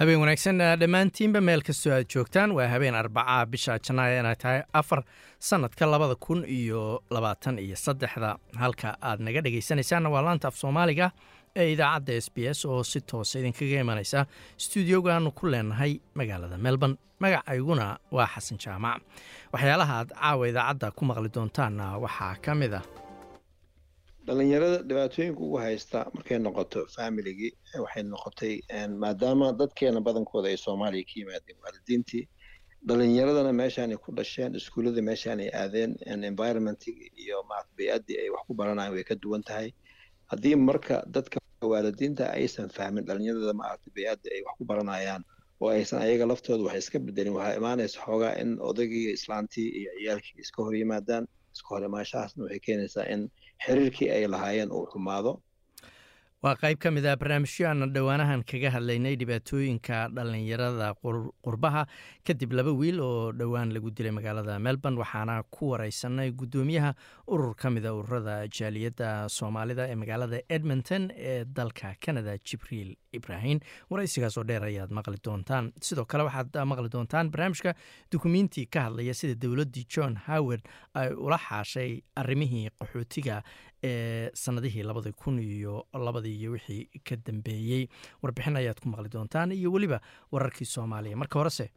habeen wanaagsan dhammaantiinba meel kastoo aad joogtaan waa habeen arbacaa bisha janaayo inay tahay afar sannadka labada kun iyo labaatan iyo saddexda. Halka aad naga dhegaysanaysaanna waa laanta af soomaaliga ee idaacadda s b s oo si toosa idinkaga imanaysa. Stuudiogaanu ku leenahay magaalada melbourne magacayguna waa xasan jaamac. Waxyaalaha aad caawa idaacadda ku maqli doontaanna waxaa ka mid ah dhalinyarada dhibaatooyinka ugu haysta markay noqoto familigii waxay noqotay maadaama dadkeena badankooda ay soomaaliya ka yimaadeen waalidiintii dhalinyaradana meeshaanay ku dhasheen iskuullada meeshaanay aadeen environmentig iyo marat bay-addii ay wax ku baranayan way ka duwan tahay. Haddii marka dadka waalidiinta aysan fahmin dhalinyarada maarata bay-adda ay wax ku baranayaan oo aysan ayaga laftooda wax iska bedelin waxaa imaanaysa xoogaa in odaygii islaantii iyo ciyaalkii iska hor yimaadaan iska hor imaashahaasna waxay keenaysaa in xiriirkii ay lahaayeen uu xumaado. Waa qayb ka mid ah barnaamijyo aana dhowaanahan kaga hadlaynay dhibaatooyinka dhallinyarada qurbaha kadib laba wiil oo dhowaan lagu dilay magaalada melbourne waxaana ku wareysanay guddoomiyaha urur ka mida ururada jaaliyadda soomaalida ee magaalada edmonton ee dalka canada jibriil ibrahim waraysigaasoo dheer ayaad maqli doontaan. Sidoo kale waxaad maqli doontaan barnaamijka dukumiinti ka hadlaya sida dowladdii john howard ay ula xaashay arrimihii qaxootiga ee sanadihii labadi kun iyo labadii iyo wixii ka dambeeyey warbixin ayaad ku maqli doontaan iyo weliba wararkii soomaaliya. Marka horese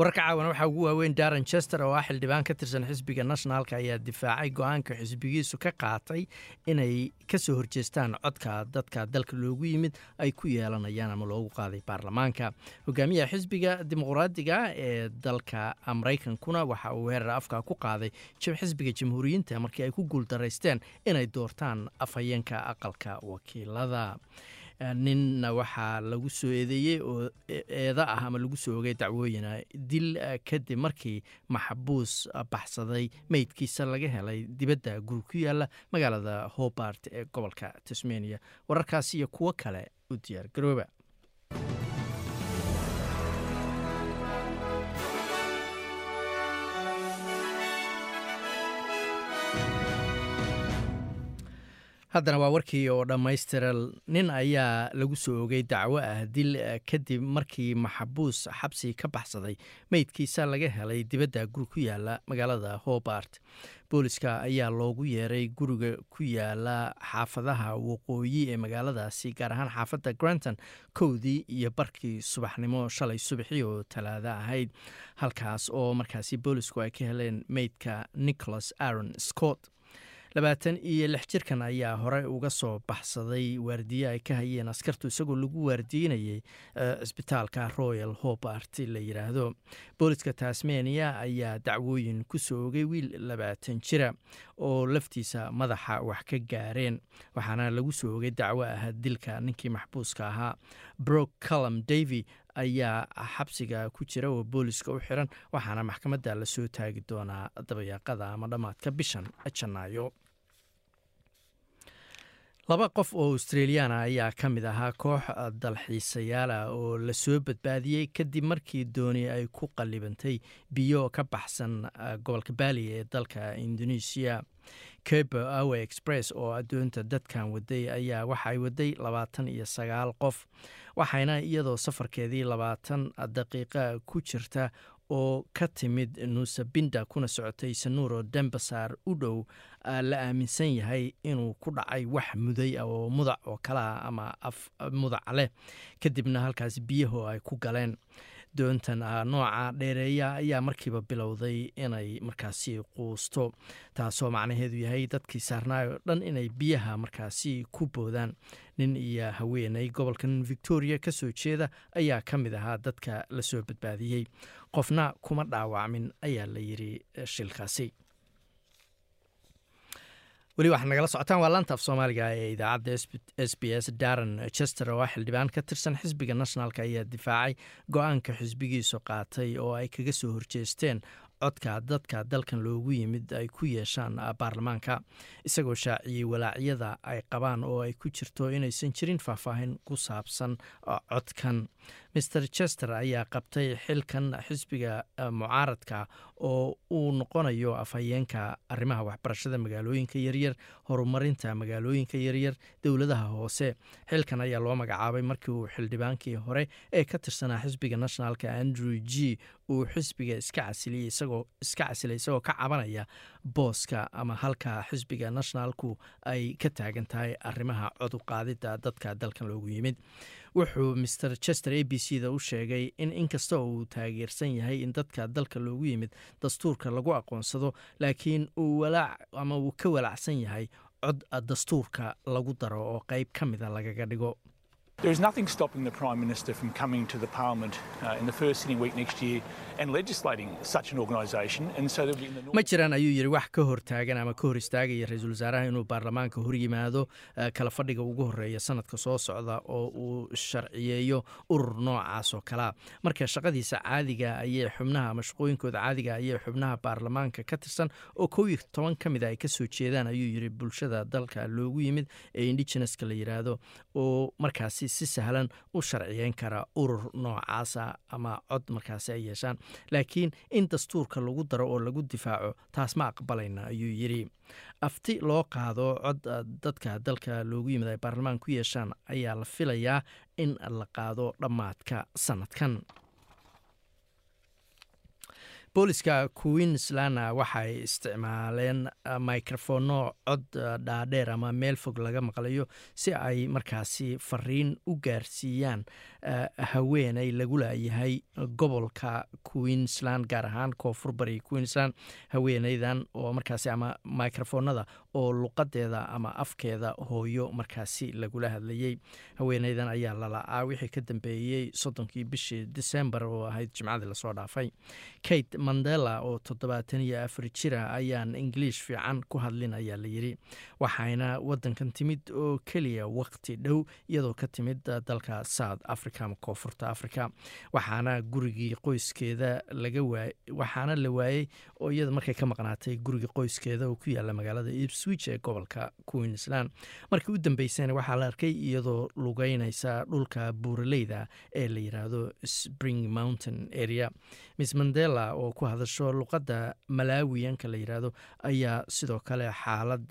wararka caawana waxaa ugu waaweyn daron chester oo ah xildhibaan ka tirsan xisbiga nationalka ayaa difaacay go'aanka xisbigiisu ka qaatay inay ka soo horjeestaan codka dadka dalka loogu yimid ay ku yeelanayaan ama loogu qaaday baarlamaanka. Hogaamiyaha xisbiga dimuqraadiga ee dalka maraykankuna waxa uu weerar afka ku qaaday xisbiga jamhuuriyiinta markii ay ku guuldaraysteen inay doortaan afhayeenka aqalka wakiilada ninna waxaa lagu soo eedeeyey oo eeda ah ama lagu soo ogay dacwooyina. Dil kadib markii maxbuus baxsaday meydkiisa laga helay dibadda guri ku yaalla magaalada hobart ee gobolka tasmania. Wararkaas iyo kuwo kale u diyaar garooba haddana waa warkii oo dhammaystira nin ayaa lagu soo ogay dacwo ah dil kadib markii maxabuus xabsi ka baxsaday meydkiisa laga helay dibadda guri ku yaalla magaalada hobart. Booliska ayaa loogu yeeray guriga ku yaalla xaafadaha waqooyi ee magaaladaasi gaar ahaan xaafadda granton kowdii iyo barkii subaxnimo shalay subaxii oo talaado ahayd. Halkaas oo markaasi boolisku ay ka heleen meydka nicholas aaron scott labaatan iyo lix jirkan ayaa hore uga soo baxsaday waardiye ay ka hayeen askartu isagoo lagu waardiinayay cisbitaalka royal hobart la yiraahdo. Booliska tasmania ayaa dacwooyin ku soo ogay wiil labaatan jira oo laftiisa madaxa wax ka gaareen waxaana lagu soo ogay dacwo ah dilka ninkii maxbuuska ahaa brok calum davy ayaa xabsiga ku jira oo booliska u xiran waxaana maxkamadda la soo taagi doonaa dabayaaqada ama dhammaadka bishan janaayo. Laba qof oo australiyaana ayaa ka mid ahaa koox dalxiisayaala oo la soo badbaadiyey kadib markii dooni ay ku qallibantay biyo ka baxsan gobolka baali ee dalka indonesia cabe awe express oo addoonta dadkan waday ayaa waxaay waday labaatan iyo sagaal qof waxayna iyadoo safarkeedii labaatan daqiiqa ku jirta oo ka timid nuusabinda kuna socotay sanuuro dembasar u dhow la aaminsan yahay inuu ku dhacay wax muday oo mudac oo kaleah ama af mudac leh kadibna halkaas biyaho ay ku galeen doontan nooca dheereeya ayaa markiiba bilowday inay markaasi quusto taasoo macnaheedu yahay dadkii saarnaayoo dhan inay biyaha markaasi ku boodaan. Nin iyo haweeney gobolkan victoria ka soo jeeda ayaa ka mid ahaa dadka la soo badbaadiyey qofna kuma dhaawacmin ayaa la yiri shilkaasi weli waxaad nagala socotaan. Waa laanta af soomaaliga ee idaacadda s b s darren chester oo xildhibaan ka tirsan xisbiga nationalka ayaa difaacay go'aanka xisbigiisu qaatay oo ay kaga soo horjeesteen codka dadka dalkan loogu yimid ay ku yeeshaan baarlamaanka. Isagoo shaaciyey walaacyada ay qabaan oo ay ku jirto inaysan jirin faahfaahin ku saabsan codkan maer chester ayaa qabtay xilkan xisbiga mucaaradka oo uu noqonayo afhayeenka arrimaha waxbarashada magaalooyinka yaryar horumarinta magaalooyinka yaryar dowladaha hoose. Xilkan ayaa loo magacaabay markii uu xildhibaankii hore ee ka tirsanaa xisbiga nationalka andrew g. Uu xisbiga iska casiliyey casilay isagoo ka cabanaya booska ama halka xisbiga nationalku ay ka taagan tahay arrimaha cod u qaadida dadka dalkan loogu yimid wuxuu maer chester a b c da u sheegay in inkasta oo uu taageersan yahay in dadka dalka loogu yimid dastuurka lagu aqoonsado laakiin uu walaac ama uu ka walaacsan yahay cod dastuurka lagu daro oo qeyb ka mida lagaga dhigo There is nothing stopping the Prime Minister from coming to the Parliament uh, in the first sitting week next year and legislating such an organisation. And so be in the ma jiraan ayuu yidhi wax ka hortaagan ama ka hor istaagaya ra'iisul wasaaraha inuu baarlamaanka hor yimaado kala fadhiga ugu horreeya sanadka soo socda oo uu sharciyeeyo urur noocaas oo kalea marka shaqadiisa caadiga ayay xubnaha ama shaqooyinkooda caadiga ayay xubnaha baarlamaanka ka tirsan oo kow iyo toban ka mid a ay ka soo jeedaan ayuu yidhi bulshada dalka loogu yimid ee indigeneska la oo markaasi si sahlan u sharciyeyn kara urur noocaasa ama cod markaasi ay yeeshaan. Laakiin in dastuurka lagu daro oo lagu difaaco taas ma aqbalayna ayuu yidhi. Afti loo qaado cod dadka dalka loogu yimid ay baarlamaan ku yeeshaan ayaa la filayaa in la qaado dhammaadka sanadkan booliska queensland waxay isticmaaleen microfono cod dhaadheer ama meel fog laga maqlayo si ay markaasi fariin u gaarsiiyaan haweeney lagu laayahay gobolka queensland gaar ahaan koonfur bari queensland. Haweeneydan oo markaasi ama microfonada oo luqadeeda ama afkeeda hooyo markaasi lagula hadlayey haweeneydan ayaa lala'aa wixii ka dambeeyey soddonkii bishii december oo ahayd jimcadii la soo dhaafay. Kate mandela oo toddobaatan iyo afar jira ayaan ingiliish fiican ku hadlin ayaa la yidhi. Waxayna wadankan timid oo keliya waqti dhow iyadoo ka timid dalka south africa ama koonfurta africa waxaana gurigii qoyskeeda laga waay waxaana la waayey oo iyada markay ka maqnaatay gurigii qoyskeeda oo ku yaalla magaalada ipswich ee gobolka queensland. Markii u dambeysana waxaa la arkay iyadoo lugeynaysa dhulka buuraleyda ee la yidhaahdo spring mountain area. Miss mandela oo ku hadasho luqadda malaawiyanka la yidhaahdo ayaa sidoo kale xaalad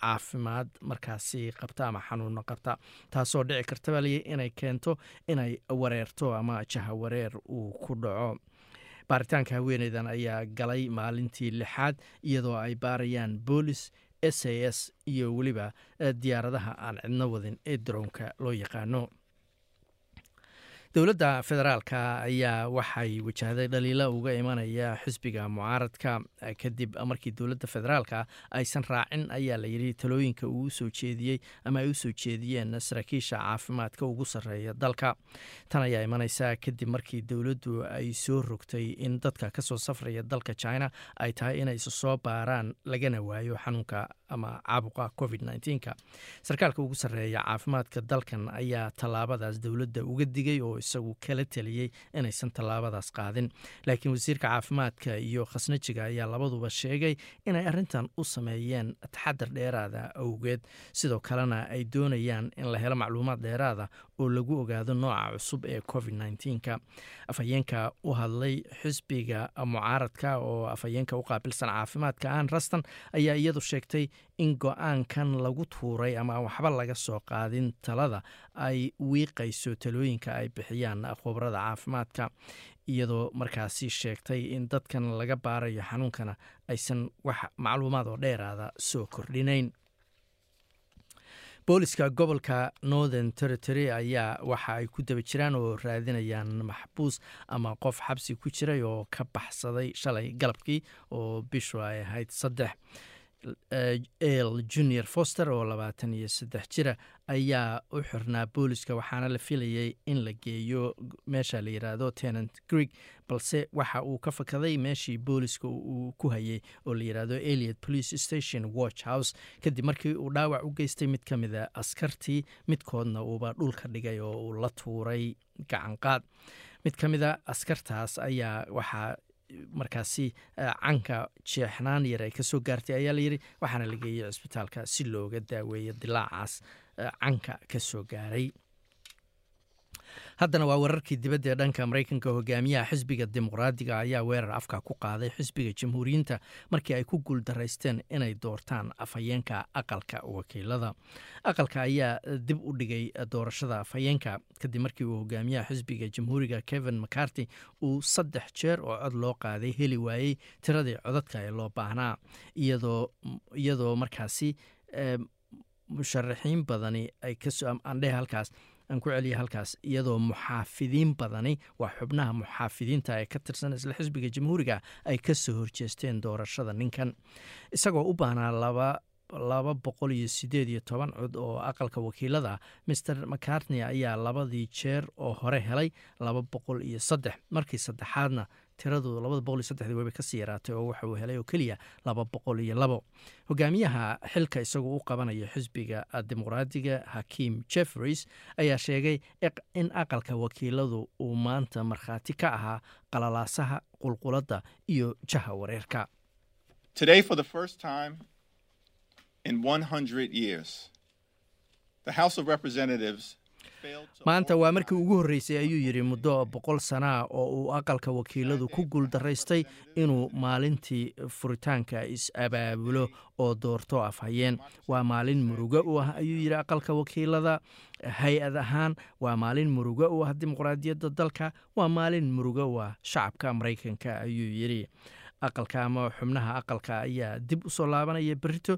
caafimaad markaasi qabta ama xanuuno qabta taasoo dhici karta baa layii inay keento inay wareerto ama jahawareer uu ku dhaco. Baaritaanka haweeneydan ayaa galay maalintii lixaad iyadoo ay baarayaan boolis s a s iyo weliba diyaaradaha aan cidno wadin ee daroonka loo yaqaano dowladda federaalka ayaa waxay wajahday dhaliilo uga imanaya xisbiga mucaaradka. Kadib markii dowladda federaalka aysan raacin ayaa layidhi talooyinka uu u soo jeediyey ama ay u soo jeediyeen saraakiisha caafimaadka ugu sarreeya dalka. Tan ayaa imaneysa kadib markii dowladdu ay soo rogtay in dadka ka soo safraya dalka china ay tahay inay isu soo baaraan lagana waayo xanuunka ama caabuqa covid sarkaalka ugu sarreeya caafimaadka dalkan ayaa tallaabadaas dowladda uga digay oo isagu kala teliyey inaysan tallaabadaas qaadin. Laakiin wasiirka caafimaadka iyo khasnajiga ayaa labaduba sheegay inay arrintan u sameeyeen taxadar dheeraada awgeed. Sidoo kalena ay doonayaan in la helo macluumaad dheeraada oo lagu ogaado nooca cusub ee covid nka afhayeenka u hadlay xisbiga mucaaradka oo afhayeenka u qaabilsan caafimaadka aan rastan ayaa iyadu sheegtay in go'aankan lagu tuuray ama waxba laga soo qaadin talada ay wiiqayso talooyinka ay bixiyaan khubrada caafimaadka iyadoo markaasi sheegtay in dadkan laga baarayo xanuunkana aysan wax macluumaad oo dheeraada soo kordhinayn. Booliska gobolka northern territory ayaa waxa ay ku daba jiraan oo raadinayaan maxbuus ama qof xabsi ku jiray oo ka baxsaday shalay galabkii oo bishu ay ahayd saddex el junior foster oo labaatan iyo saddex jira ayaa u xirnaa booliska waxaana la filayay in la geeyo meesha la yiraahdo tenant greeg balse waxa uu ka fakaday meeshii booliska uu ku hayay oo la yiraahdo eliot police station watch house. Kadib markii uu dhaawac u geystay mid ka mida askartii midkoodna uuba dhulka dhigay oo uu la tuuray gacanqaad mid ka mida askartaas ayaa waxaa markaasi canka jeexnaan yar ay ka soo gaartay ayaa layidhi waxaana la geeyey cisbitaalka si looga daaweeyo dilaacaas canka ka soo gaaray haddana waa wararkii dibadda ee dhanka maraykanka hogaamiyaha xisbiga dimuqraadiga ayaa weerar afka ku qaaday xisbiga jamhuuriyiinta markii ay ku guuldaraysteen inay doortaan afhayeenka aqalka wakiilada. Aqalka ayaa dib u dhigay doorashada afhayeenka kadib markii uu hogaamiyaha xisbiga jamhuuriga kevin mccarty uu saddex jeer oo cod loo qaaday heli waayey tiradii codadka ee loo baahnaa iyadoo markaasi musharaxiin badani ay kasandhehe halkaas aan ku celiya halkaas iyadoo muxaafidiin badani waa xubnaha muxaafidiinta ee ka tirsan isla xisbiga jamhuuriga ay ka soo horjeesteen doorashada ninkan. Isagoo u baahnaa laba laba boqol iyo sideed iyo toban cod oo aqalka wakiilada master macartney ayaa labadii jeer oo hore helay laba boqol iyo saddex markii saddexaadna tiradu labada boqol iyo saddexdii wayba ka sii yaraatay oo waxa uu helay oo keliya laba boqol iyo labo. Hogaamiyaha xilka isagoo u qabanaya xisbiga dimuqraadiga hakiim jefferys ayaa sheegay in aqalka wakiiladu uu maanta markhaati ka ahaa qalalaasaha qulquladda iyo jaha wareerka maanta waa markii ugu horreysay ayuu yidhi muddo boqol sanaa oo uu aqalka wakiiladu ku guuldaraystay inuu maalintii furitaanka is-abaabulo oo doorto afhayeen. Waa maalin murugo u ah ayuu yidhi aqalka wakiilada. Hay'ad ahaan waa maalin murugo u ah dimuqraadiyadda dalka. Waa maalin murugo u ah shacabka maraykanka ayuu yidhi. Aqalka ama xubnaha aqalka ayaa dib u soo laabanaya berito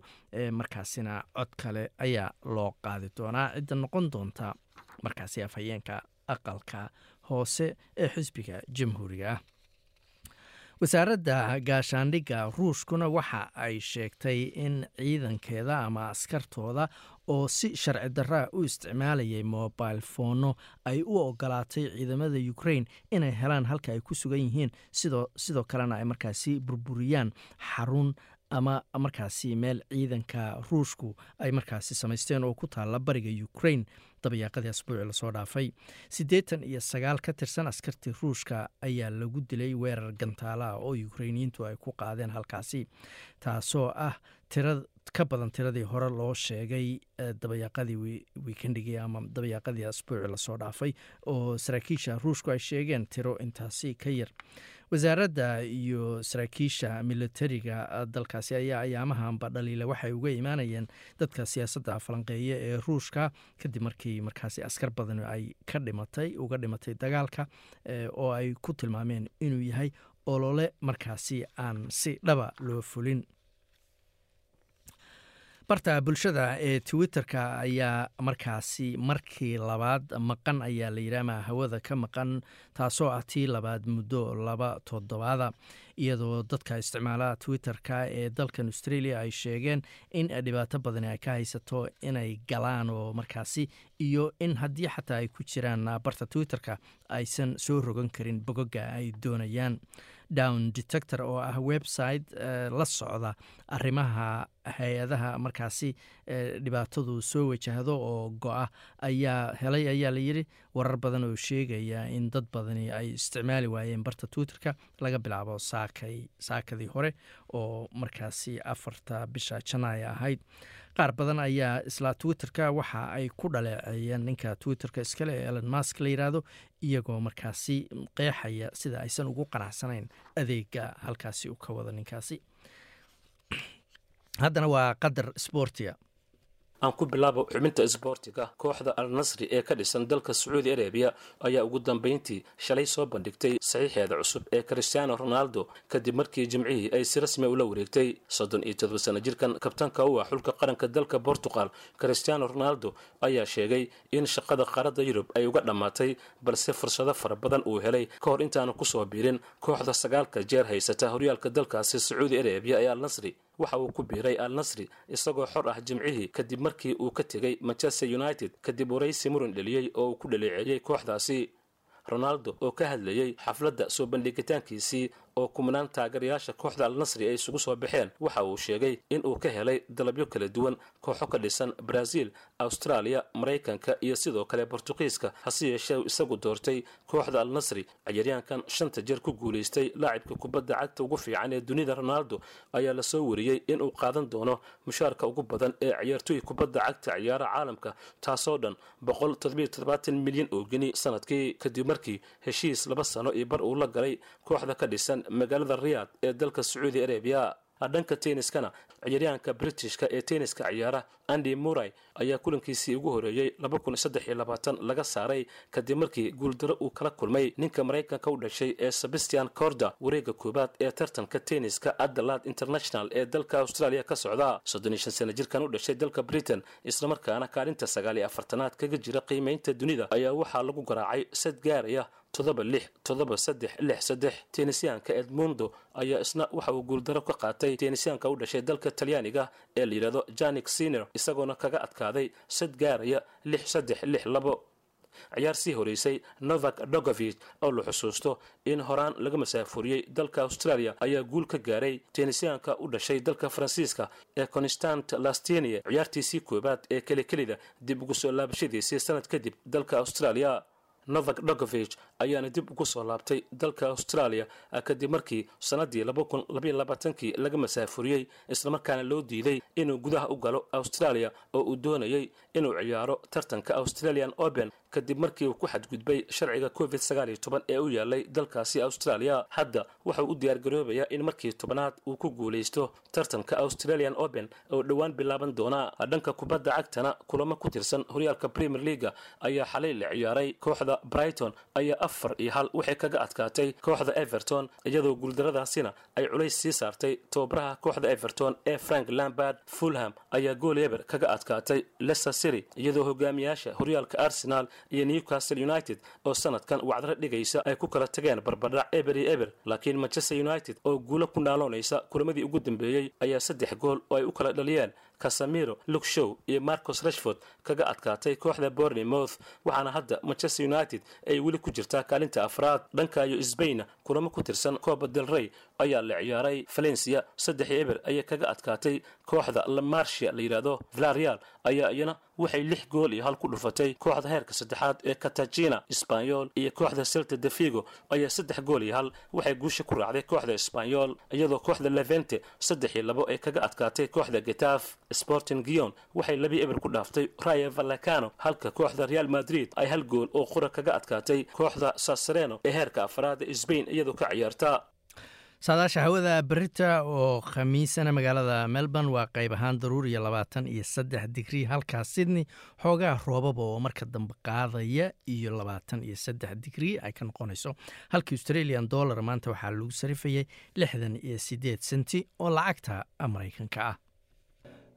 markaasina cod kale ayaa loo qaadi doonaa. Cidda noqon doonta markaasi afhayeenka aqalka hoose ee xisbiga jamhuuriga ah. Wasaaradda gaashaandhigga ruushkuna waxa ay sheegtay in ciidankeeda ama askartooda oo si sharci daraa u isticmaalayay mobile foono ay u ogolaatay ciidamada ukrain inay helaan halka ay ku sugan yihiin sidoo kalena ay markaasi burburiyaan xarun ama markaasi meel ciidanka ruushku ay markaasi samaysteen oo ku taalla bariga ukrain dabayaaqadii asbuuci la soo dhaafay. Siddeetan iyo sagaal ka tirsan askartii ruushka ayaa lagu dilay weerar gantaalaha oo ukrainiyiintu ay ku qaadeen halkaasi taasoo ah tira ka badan tiradii hore loo sheegay dabayaaqadii wiikendigii ama dabayaaqadii asbuuci la soo dhaafay oo saraakiisha ruushku ay sheegeen tiro intaasi ka yar wasaaradda iyo saraakiisha militariga dalkaasi ayaa ayaamahanba dhaliila waxay uga imaanayeen dadka siyaasadda falanqeeya ee ruushka kadib markii markaasi askar badan ay ka dhimatay uga dhimatay dagaalka oo ay ku tilmaameen inuu yahay olole markaasi aan si dhaba loo fulin barta bulshada ee twitterka ayaa markaasi markii labaad maqan ayaa la yidhaama hawada ka maqan taasoo ah tii labaad muddo laba toddobaada iyadoo dadka isticmaala twitterka ee dalkan australia ay sheegeen in dhibaato badani ay ka haysato inay galaan oo markaasi iyo in haddii xataa ay ku jiraan barta twitterka aysan soo rogan karin bogoga ay doonayaan. Down detector oo ah website la socda arrimaha hay'adaha markaasi dhibaatadu soo wajahdo oo go-a ayaa helay ayaa layidhi warar badan oo sheegaya in dad badani ay isticmaali waayeen barta twitterka laga bilaabo saakay saakadii hore oo markaasi afarta bisha janaaya ahayd. Qaar badan ayaa isla twitterka waxa ay ku dhaleeceeyeen ninka twitterka iskale ee elon mask la yidhaahdo iyagoo markaasi qeexaya sida aysan ugu qanacsanayn adeega halkaasi u ka wada ninkaasi. Haddana waa qadar sbortia aan ku bilaabo xubinta isboortiga kooxda al nasri ee ka dhisan dalka sacuudi arabiya ayaa ugu dambayntii shalay soo bandhigtay saxiixeeda cusub ee cristiano ronaldo kadib markii jimcihii ay si rasmi ula wareegtay. Soddon iyo todoba sana jirkan kabtanka u ah xulka qaranka dalka bortugal cristiano ronaldo ayaa sheegay in shaqada qaaradda yurub ay uga dhammaatay balse fursado fara badan uu helay. Ka hor intaanu ku soo biirin kooxda sagaalka jeer haysata horyaalka dalkaasi sacuudi arabiya ee al nasri waxa uu ku biiray al nasri isagoo xor ah jimcihii kadib markii uu ka tegey manchester united kadib waraysi muran dheliyey oo uu ku dhaleeceeyey kooxdaasi. Ronaldo oo ka hadlayey xafladda soo bandhigitaankiisii oo kumnaan taageerayaasha kooxda al nasri ay isugu soo baxeen waxa uu sheegay in uu ka helay dalabyo kala duwan kooxo ka dhisan brazil australia maraykanka iyo sidoo kale bortuqiiska hase yeeshee isagu doortay kooxda al nasri ciyaaryahankan shanta jeer ku guulaystay laacibka kubadda cagta ugu fiican ee dunida ronaldo ayaa la soo wariyey inuu qaadan doono mushaarka ugu badan ee ciyaartooy kubadda cagta ciyaara caalamka taasoo dhan milyan oo geni sannadkii kadib markii heshiis laba sano iyo bar uu la galay kooxda ka dhisan magaalada riyaad ee dalka sacuudi arabiya. Dhanka tenniskana ciyaaryahanka britishka ee tenniska ciyaara andy muray ayaa kulankiisii ugu horeeyey laga saaray kadib markii guuldaro uu kala kulmay. Ninka maraykanka u dhashay ee sebastian corda wareega koowaad ee tartanka tenniska adelaide international ee dalka australia ka socda. Sana jirkan u dhashay dalka britain islamarkaana kaalinta sagaaliyo afartanaad kaga jira qiimaynta dunida ayaa waxaa lagu garaacay sad gaaraya todoba lix todoba saddex lix saddex tennisyaanka edmundo ayaa isna waxa uu guuldaro ka qaatay tennisyaanka u dhashay dalka talyaaniga ee la yidhahdo janik siner isagoona kaga adkaaday sad gaaraya lix saddex lix labo. Ciyaar sii horeysay novak dogovich oo la xusuusto in horaan laga masaafuriyey dalka australia ayaa guul ka gaaray tennisyaanka u dhashay dalka faransiiska ee constant lastenie ciyaartiisii koowaad ee kelikelida dib ugu soo laabashadiisii sanad kadib dalka australia novak dogovich ayaana dib ugu soo laabtay dalka australia kadib markii sanadii kii laga masaafuriyey islamarkaana loo diiday inuu gudaha u galo australia oo uu doonayay inuu ciyaaro tartanka australian open kadib markii uu ku xadgudbay sharciga covid ee u yaalay dalkaasi australia hadda wuxuu u diyaargaroobayaa in markii tobanaad uu ku guulaysto tartanka australian open oo dhowaan bilaaban doona. Dhanka kubadda cagtana kulamo ku tirsan horyaalka premier leaga ayaa xalay la ciyaaray. Kooxda brighton ayaa afar iyo hal waxay kaga adkaatay. Kooxda everton iyadoo guuldaradaasina ay culays sii saartay tababaraha kooxda everton ee frank lambard fulham ayaa gool eber kaga adkaatay. Leicester city iyadoo hogaamiyaasha horyaalka arsenal iyo newcastle united oo sanadkan wacdaro dhigaysa ay ku kala tageen barbadhac eber iyo eber laakiin manchester united oo guulo ku naaloonaysa kulamadii ugu dambeeyey ayaa saddex gool oo ay u kala dhaliyeen casamiro luke show iyo marcos rashford kaga adkaatay kooxda bournemouth. Waxaana hadda manchester united ay weli ku jirtaa kaalinta afraad. Dhankayo sbain kulamo ku tirsan coba del rey ayaa la ciyaaray. Valencia saddex eber ayay kaga adkaatay kooxda lamarsia la yidhaahdo villarreal ayaa iyana waxay lix gool iyo hal ku dhufatay. Kooxda heerka saddexaad ee katagina sbanyol iyo kooxda celta de figo ayaa saddex gool iyo hal waxay guusha ku raacday kooxda sbanyol iyadoo kooxda levente saddex iyo labo ay kaga adkaatay kooxda getaf sporting gion waxay labii eber ku dhaaftay raya vallecano. Halka kooxda real madrid ay hal gool oo qura kaga adkaatay kooxda sasareno ee heerka afraad sbain iyadoo ka ciyaarta. Saadaasha hawada berita oo khamiisana magaalada melbourne waa qayb ahaan daruur iyo labaatan iyo saddex digrii halkaa sydney xoogaa roobaba oo marka dambe qaadaya iyo labaatan iyo saddex digrii ay ka noqonayso. Halkii australian dollar maanta waxaa lagu sarifayay lixdan iyo sideed senti oo lacagta maraykanka ah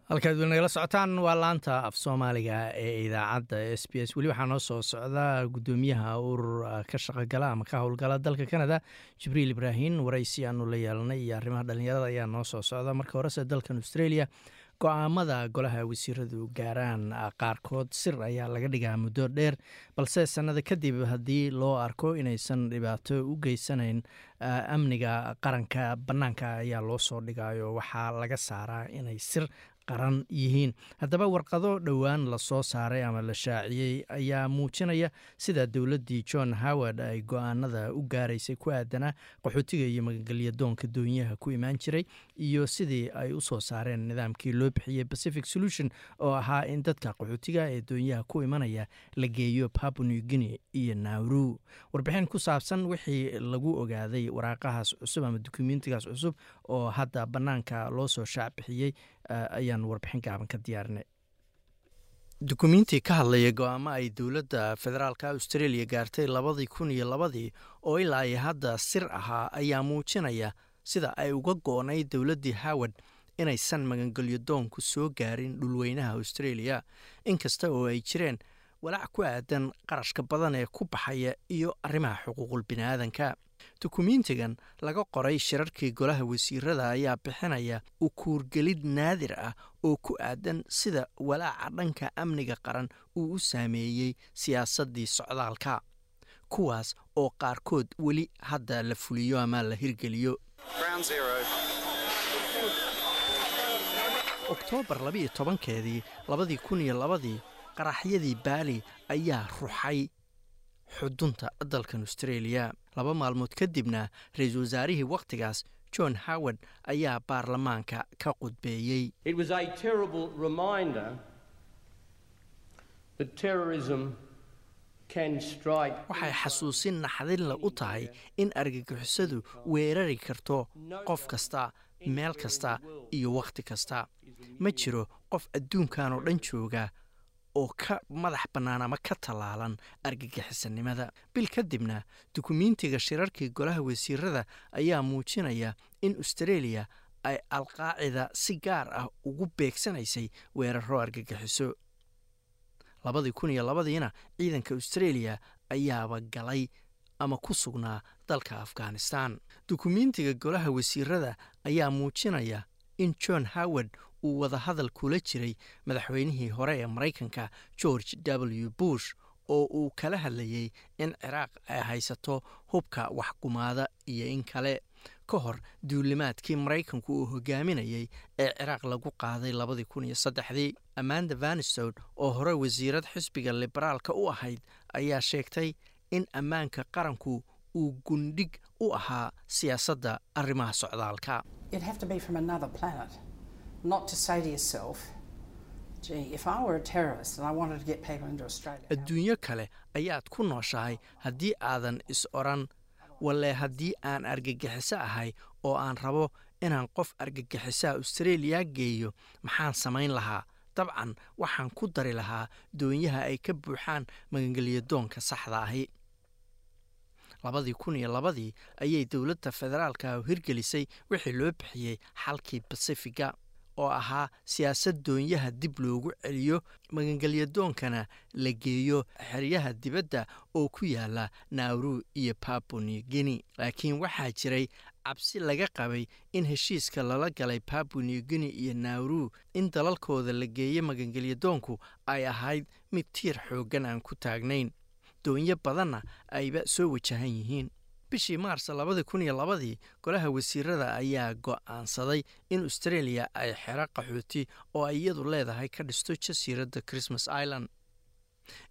halkaad weli nagala socotaan waa laanta af soomaaliga ee idaacadda s b s. Weli waxaa noo soo socda guddoomiyaha urur ka shaqogala ama ka howlgala dalka canada. Jibriil ibraahin waraysi aanu la yeelanay iyo arrimaha dhalinyarada ayaa noo soo socda. Marka horese dalkan australia go'aamada golaha wasiiradu gaaraan qaarkood sir ayaa laga dhigaa muddo dheer balse sannada kadib haddii loo arko inaysan dhibaato u geysanayn amniga qaranka bannaanka ayaa loo soo dhigayo waxaa laga saaraa inay sir qaran yihiin. Haddaba warqado dhowaan la soo saaray ama la shaaciyey ayaa muujinaya sida dowladdii john howard ay go'aanada u gaaraysay ku aadanaa qaxootiga iyo magagelya doonka doonyaha ku imaan jiray iyo sidii ay u soo saareen nidaamkii loo bixiyey pacific solution oo ahaa in dadka qaxootiga ee doonyaha ku imanaya la geeyo papua new guinea iyo nauru. Warbixin ku saabsan wixii lagu ogaaday waraaqahaas cusub ama dukumentigaas cusub oo hadda bannaanka loo soo shaac bixiyey ayaan warbixin gaaban ka diyaarinay dukumenti ka hadlaya go'aamo ay dowladda federaalka australia gaartay labadii kun iyo labadii oo ilaa iyo hadda sir ahaa ayaa muujinaya sida ay uga go-nay dowladdii howard inaysan magangelyo doonku soo gaarin dhulweynaha australia. Inkasta oo ay jireen walaac ku aadan qarashka badan ee ku baxaya iyo arrimaha xuquuqul biniaadanka dukumiintigan laga qoray shirarkii golaha wasiirada ayaa bixinaya ukuurgelid naadir ah oo ku aadan sida walaaca dhanka amniga qaran uu u saameeyey siyaasaddii socdaalka kuwaas oo qaarkood weli hadda la fuliyo ama la hirgeliyo. Oktoobar labiiyo tobankeedii labadii kun iyo labadii qaraxyadii baali ayaa ruxay xudunta dalkan australia laba maalmood kadibna ra'iisul wasaarihii wakhtigaas john howard ayaa baarlamaanka ka qudbeeyey. Waxay xasuusin naxdinle u tahay in argagixisadu weerari karto qof kasta meel kasta iyo wakhti kasta. Ma jiro qof adduunkan oo dhan jooga oo ka madax bannaan ama ka tallaalan argagixisanimada bil kadibna dukumiintiga shirarkii golaha wasiirada ayaa muujinaya in austareeliya ay alqaacida si gaar ah ugu beegsanaysay weeraro argagixiso. Labadii kun iyo labadiina ciidanka austareeliya ayaaba galay ama ku sugnaa dalka afghanistan. Dukumiintiga golaha wasiirada ayaa muujinaya in john howard uu wadahadal kula jiray madaxweynihii hore ee maraykanka george w. Bush oo uu kala hadlayey in ciraaq ay haysato hubka waxgumaada iyo in kale. Ka hor duulimaadkii maraykanku uu hogaaminayey ee ciraaq lagu qaaday labadii kun iyo saddexdii. Amanda vanistod oo hore wasiirad xisbiga liberaalka u ahayd ayaa sheegtay in ammaanka qaranku uu gundhig u ahaa siyaasadda arrimaha socdaalka adduunyo kale ayaad ku nooshahay haddii aadan is odran walle haddii aan argagixiso ahay oo aan rabo inaan qof argagixisaha austareeliya geeyo maxaan samayn lahaa. Dabcan waxaan ku dari lahaa doonyaha ay ka buuxaan magangelyadoonka saxda ahi. Labadii kun iyo labadii ayay dowladda federaalka hirgelisay wixii loo bixiyey xalkii basifiga oo ahaa siyaasad doonyaha dib loogu celiyo magangelyadoonkana la geeyo xeryaha dibadda oo ku yaalla nauru iyo babuni guinea. Laakiin waxaa jiray cabsi laga qabay in heshiiska lala galay babuni guinea iyo nauru in dalalkooda la geeyo magangelyadoonku ay ahayd mid tiir xooggan aan ku taagnayn. Doonyo badanna ayba soo wajahan yihiin bishii maars labadii kun iyo labadii golaha wasiirada ayaa go'aansaday in australia ay xero qaxooti oo ay iyadu leedahay ka dhisto jasiiradda christmas island.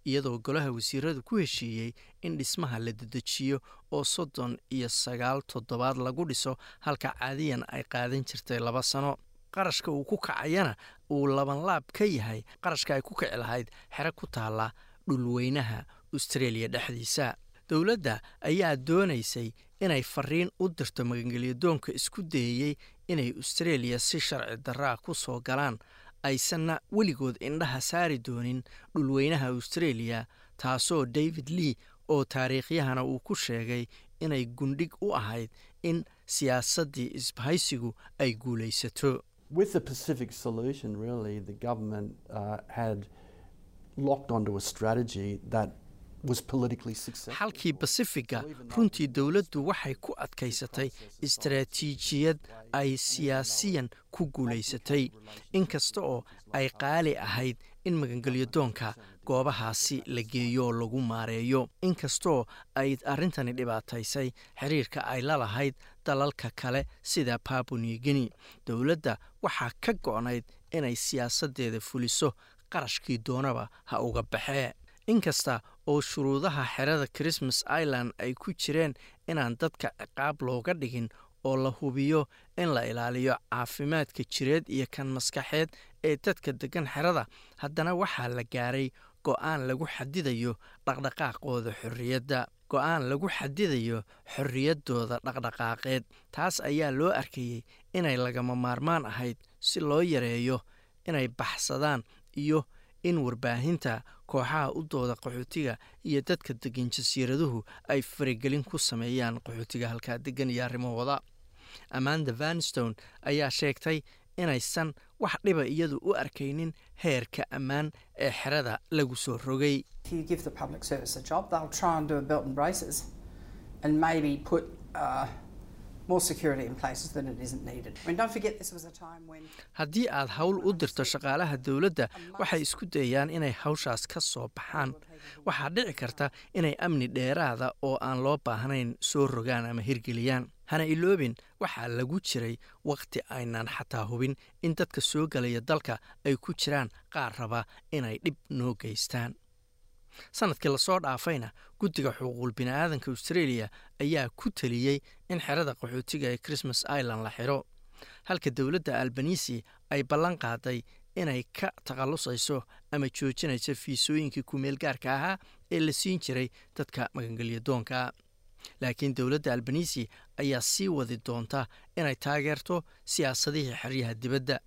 Iyadoo golaha wasiiradu ku heshiiyey in dhismaha la dedejiyo oo soddon iyo sagaal toddobaad lagu dhiso halka caadiyan ay qaadan jirtay laba sano. Qarashka uu ku kacayana uu labanlaab ka yahay qarashka ay ku kici lahayd xero ku taalla dhulweynaha australia dhexdiisa dowladda ayaa doonaysay inay fariin u dirto magangelyadoonka isku dayeyey inay australia si sharci daraa ku soo galaan aysanna weligood indhaha saari doonin dhulweynaha australia taasoo david lee oo taariikhyahana uu ku sheegay inay gundhig u ahayd in siyaasaddii isbahaysigu ay guulaysato xalkii basifiga runtii dowladdu waxay ku adkaysatay istaraatiijiyad ay siyaasiyan ku guulaysatay. Inkasta oo ay qaali ahayd in magangelyadoonka goobahaasi la geeyo oo lagu maareeyo. Inkastaoo ay arrintani dhibaataysay xiriirka ay la lahayd dalalka kale sida babuni guinea. Dowladda waxaa ka go'nayd inay siyaasaddeeda fuliso qarashkii doonaba ha uga baxee inkasta oo shuruudaha xerada christmas island ay ku jireen inaan dadka ciqaab looga dhigin oo la hubiyo in la ilaaliyo caafimaadka jireed iyo kan maskaxeed ee dadka deggan xerada haddana waxaa la gaaray go'aan lagu xadidayo dhaqdhaqaaqooda xorriyadda. Go'aan lagu xadidayo xorriyaddooda dhaqdhaqaaqeed taas ayaa loo arkayey inay lagama maarmaan ahayd si loo yareeyo inay baxsadaan iyo in warbaahinta kooxaha u dooda qaxootiga iyo dadka degan jasiiraduhu ay faragelin ku sameeyaan qaxootiga halkaa degan iyo arrimahooda amanda vanstone ayaa sheegtay inaysan wax dhiba iyadu u arkaynin heerka ammaan ee xerada lagu soo rogay haddii aad hawl u dirto shaqaalaha dowladda waxay isku dayaan inay hawshaas ka soo baxaan. Waxaa dhici karta inay amni dheeraada oo aan loo baahnayn soo rogaan ama hirgeliyaan. Hana iloobin waxaa lagu jiray wakhti aynaan xataa hubin in dadka soo galaya dalka ay ku jiraan qaar raba inay dhib noo geystaan sannadkii la soo dhaafayna guddiga xuquuqul bini'aadanka australia ayaa ku teliyey in xerada qaxootiga ee christmas island la xiro. Halka dowladda albanisi ay ballan qaaday inay ka takhallusayso ama joojinayso fiisooyinkii kumeel gaarka ahaa ee la siin jiray dadka magangelyadoonka laakiin dowladda albanisi ayaa sii wadi doonta inay taageerto siyaasadihii xeryaha dibadda.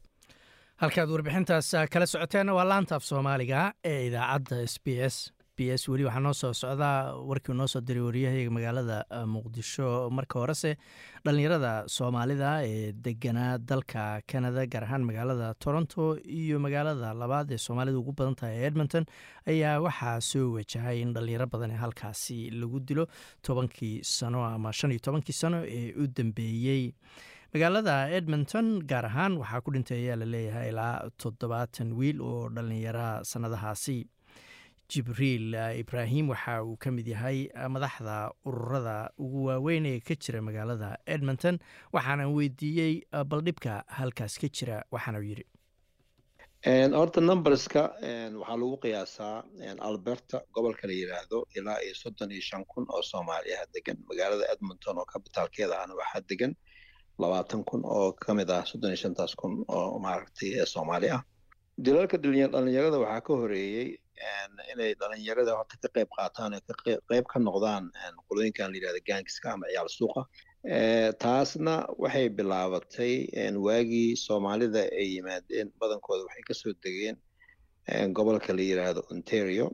Halkaad warbixintaas kala socoteen waa laanta af soomaaliga ee idaacadda s b s b s weli waxaa noo soo socdaa warkii noo soo diray waryahaga magaalada muqdisho. Marka horese dhallinyarada soomaalida ee deganaa dalka canada gaar ahaan magaalada toronto iyo magaalada labaad ee soomaalida ugu badan tahay edmonton ayaa waxaa soo wajahay in dhallinyaro badan ee halkaasi lagu dilo tobankii sano ama shan iyo tobankii sano ee u dambeeyey magaalada edmonton gaar ahaan waxaa ku dhintay ayaa la leeyahay ilaa toddobaatan wiil oo dhallinyara sannadahaasi jibriil ibraahim waxa uu ka mid yahay madaxda ururada ugu waaweyn ee ka jira magaalada edmonton waxaana weydiiyey baldhibka halkaas ka jira waxaana yidhi. Horta numberska waxaa lagu qiyaasaa alberta gobolka la yidhaahdo ilaa iyo soddon iyo shan kun oo soomaaliyaha degan magaalada edmonton oo kabitaalkeeda ahna waxaa degan labaatan kun oo ka mid ah soddon iyo shantaas kun oo maaragtay soomaali ah dilalka dhalinyarada waxaa ka horeeyey inay dhalinyarada horta ka qayb qaataan qayb ka noqdaan qolooyinkan la yidhahda gaangiska ama ciyaal suuqa. Taasna waxay bilaabatay waagii soomaalida ay yimaadeen badankooda waxay ka soo degeen gobolka la yidhaahdo ontario.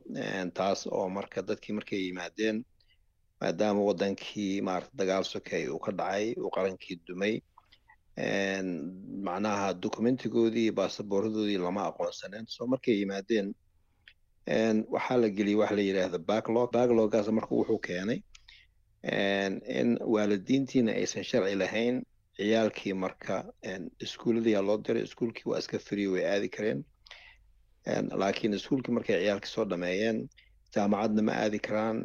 Taas oo marka dadkii markay yimaadeen maadaama wadankii maarata dagaal sokey uu ka dhacay uu qarankii dumay macnaha documentigoodii iyo baasaboorradoodii lama aqoonsaneen so markay yimaadeen waxaa la geliyey waxa la yidhaahda backlog backloggaas marka wuxuu keenay in waalidiintiina aysan sharci lahayn ciyaalkii marka iskuulladiyaa loo diray iskuulkii waa iska free way aadi kareen laakiin iskuulkii markay ciyaalkii soo dhameeyeen jaamacadna ma aadi karaan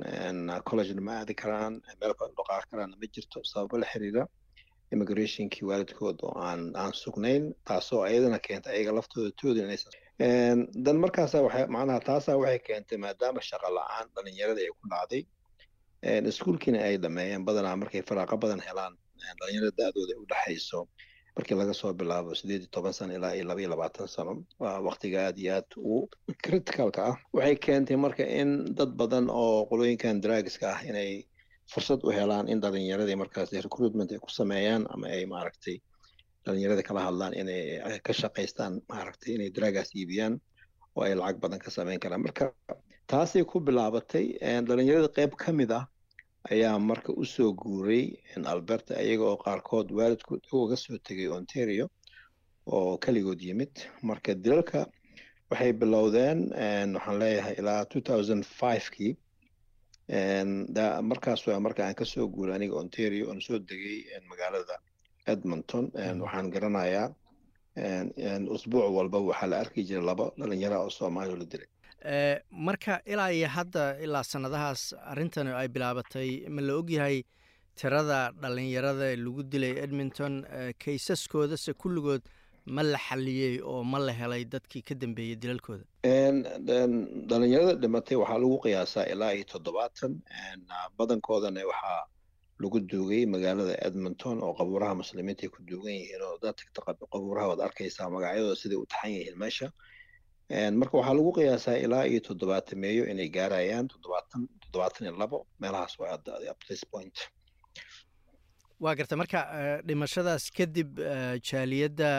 collegena ma aadi karaan meel kale karaanna ma jirto sababo la xiriira immigrationkii waalidkood oo aan aan sugnayn taasoo ayadana keentay ayaga laftooda tooda inaysan dan markaasa waxay macnaha taasaa waxay keentay maadaama shaqa la'aan dhalinyarada ay ku dhacday. Iskuulkiina ay dhameeyeen badanaa markay faraaqo badan helaan dhalinyarada da-dooda ay u dhexayso markii laga soo bilaabo sideed iyo toban sano ilaa iyo laba iyo labaatan sano waa waktiga aad iyo aad u criticalka ah. Waxay keentay marka in dad badan oo qolooyinkan dragska ah inay fursad u helaan in dhalinyaradii markaas recruitment ay ku sameeyaan ama ay maaragtay dhalinyarada kala hadlaan inay ka shaqaystaan maaragtay inay dragaas iibiyaan oo ay lacag badan ka sameyn karaan. Marka taasay ku bilaabatay dhalinyarada qayb ka mid ah ayaa marka u soo guuray alberta iyaga oo qaarkood waalidkood uga soo tegay ontario oo keligood yimid. Marka dilalka waxay bilowdeen waxaan leeyahay ilaa two thousand fivekii markaas waa marka aan ka soo guuray aniga ontario oon soo degay magaalada edmonton waxaan garanayaa usbuuc walba waxaa la arki jiray laba dhalinyara oo soomaaliya la dilay marka ilaa iyo hadda ilaa sanadahaas arrintan ay bilaabatay ma la ogyahay tirada dhalinyarada lagu dilay edmonton kaysaskoodase kulligood ma la xaliyey oo ma la helay dadkii ka dambeeyey dilalkooda? Dhalinyarada dhimatay waxaa lagu qiyaasaa ilaa iyo toddobaatan. Badankoodana waxaa lagu duugay magaalada edmonton oo qabuuraha muslimiinta ay ku duugan yihiin oo dad qabuuraha waad arkaysaa magacyadooda siday u taxan yihiin meesha marka waxaa lagu qiyaasaa ilaa iyo toddobaatan meeyo inay gaarayaan toddobaatan toddobaatan iyo labo meelahaas hadda up this point waa garta marka dhimashadaas kadib jaaliyadda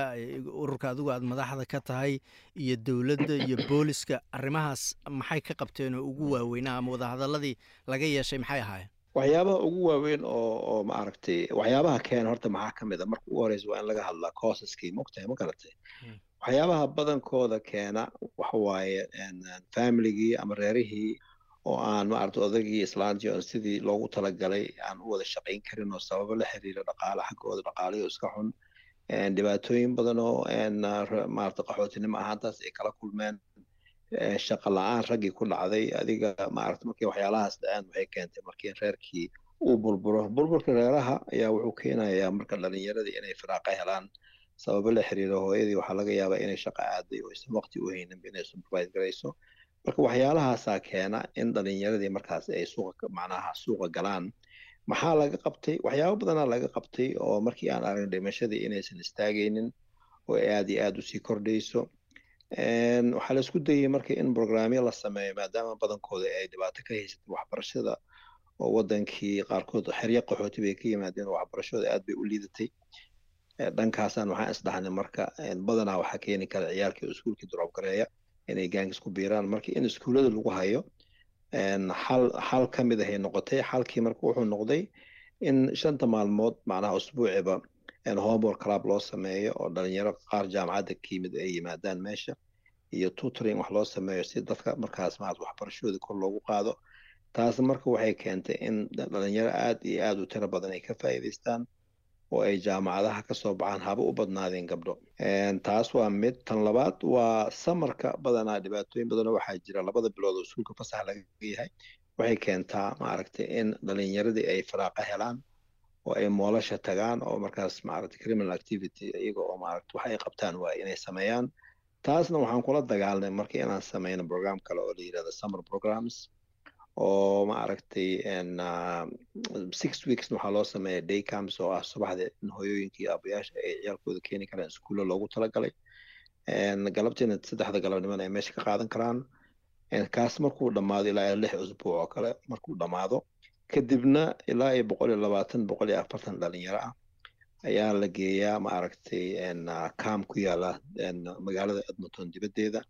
ururka adigu aad madaxda ka tahay iyo dowladda iyo booliska arrimahaas maxay ka qabteen oo ugu waaweynaa ama wadahadaladii laga yeeshay maxay ahaayeen? Waxyaabaha ugu waaweyn oo oo maaragtay waxyaabaha keena horta maxaa ka mid a? Marka ugu horeysa waa in laga hadlaa causaskii mogtahay ma garatay waxyaabaha badankooda keena waxa waaye familigii ama reerihii oo aan maaragta odagii islaantii oon sidii loogu talagalay aan u wada shaqayn karin oo sababo la xiriira dhaqaale xaggooda dhaqaalayo iska xun. Dhibaatooyin badan oo maarata qaxootinimo ahaantaas ay kala kulmeen. Shaqa la'aan raggii ku dhacday adiga maarata markii waxyaalahaas dhaceen waxay keentay markii reerkii uu burburo burburka reeraha ayaa wuxuu keenayaa marka dhalinyaradii inay firaaqa helaan sababo la xiriira hooyadii. Waxaa laga yaabaa inay shaqa aaday oo aysan waqti u hayninba inay supervise garayso marka waxyaalahaasaa keena in dhalinyaradii markaas ay suuqa macnaha suuqa galaan. Maxaa laga qabtay? Waxyaabo badanaa laga qabtay oo markii aan aragn dhimashadii inaysan istaagaynin oo aad iyo aad u sii kordhayso. Waxaa la isku dayay marka in programyo la sameeyo maadaama badankooda ay dhibaato ka haysatay waxbarashada oo wadankii qaarkood xeryo qaxooti bay ka yimaadeen waxbarashada aad bay u liidatay. Dhankaasaan waxaan isdhahnay marka badanaa waxaa keeni kara ciyaalkii iskuulkii drop gareeya inay gaangis ku biiraan. Marka in iskuullada lagu hayo xal xal ka mid ahay noqotay xalkii marka wuxuu noqday in shanta maalmood macnaha usbuuciba homework club loo sameeyo oo dhalinyaro qaar jaamacadda ka yimid ay yimaadaan meesha iyo tutoring wax loo sameeyo si dadka markaas maarata waxbarashadooda kor loogu qaado. Taas marka waxay keentay in dhalinyaro aad iyo aad u tiro badan ay ka faa'iidaystaan oo ay jaamacadaha ka soo baxaan haba u badnaadeen gabdho. Taas waa mid. Tan labaad waa samarka badanaa dhibaatooyin badanoo waxaa jira. Labada bilood oo iskuulka fasax laga yahay waxay keentaa maaragtay in dhalinyaradii ay faraaqa helaan oo ay moolasha tagaan oo markaas maaragtay criminal activity iyaga oo maaragta wax ay qabtaan waa inay sameeyaan. Taasna waxaan kula dagaalnay markii inaan sameyno program kale oo la yiraahdo summer programs oo maaragtay six weeks waxaa loo sameeya day camps oo ah subaxda in hooyooyinka iyo abayaasha ay ciyaalkooda keeni karaan iskuulla loogu talagalay. Galabtiina saddexda galabnimona ay meesha ka qaadan karaan. Kaas markuu dhammaado ilaa lix usbuuc oo kale markuu dhammaado kadibna ilaa iyo boqol iyo labaatan boqol iyo afartan dhalinyaro ah ayaa la geeyaa maaragtay cam ku yaalla magaalada edmonton dibaddeeda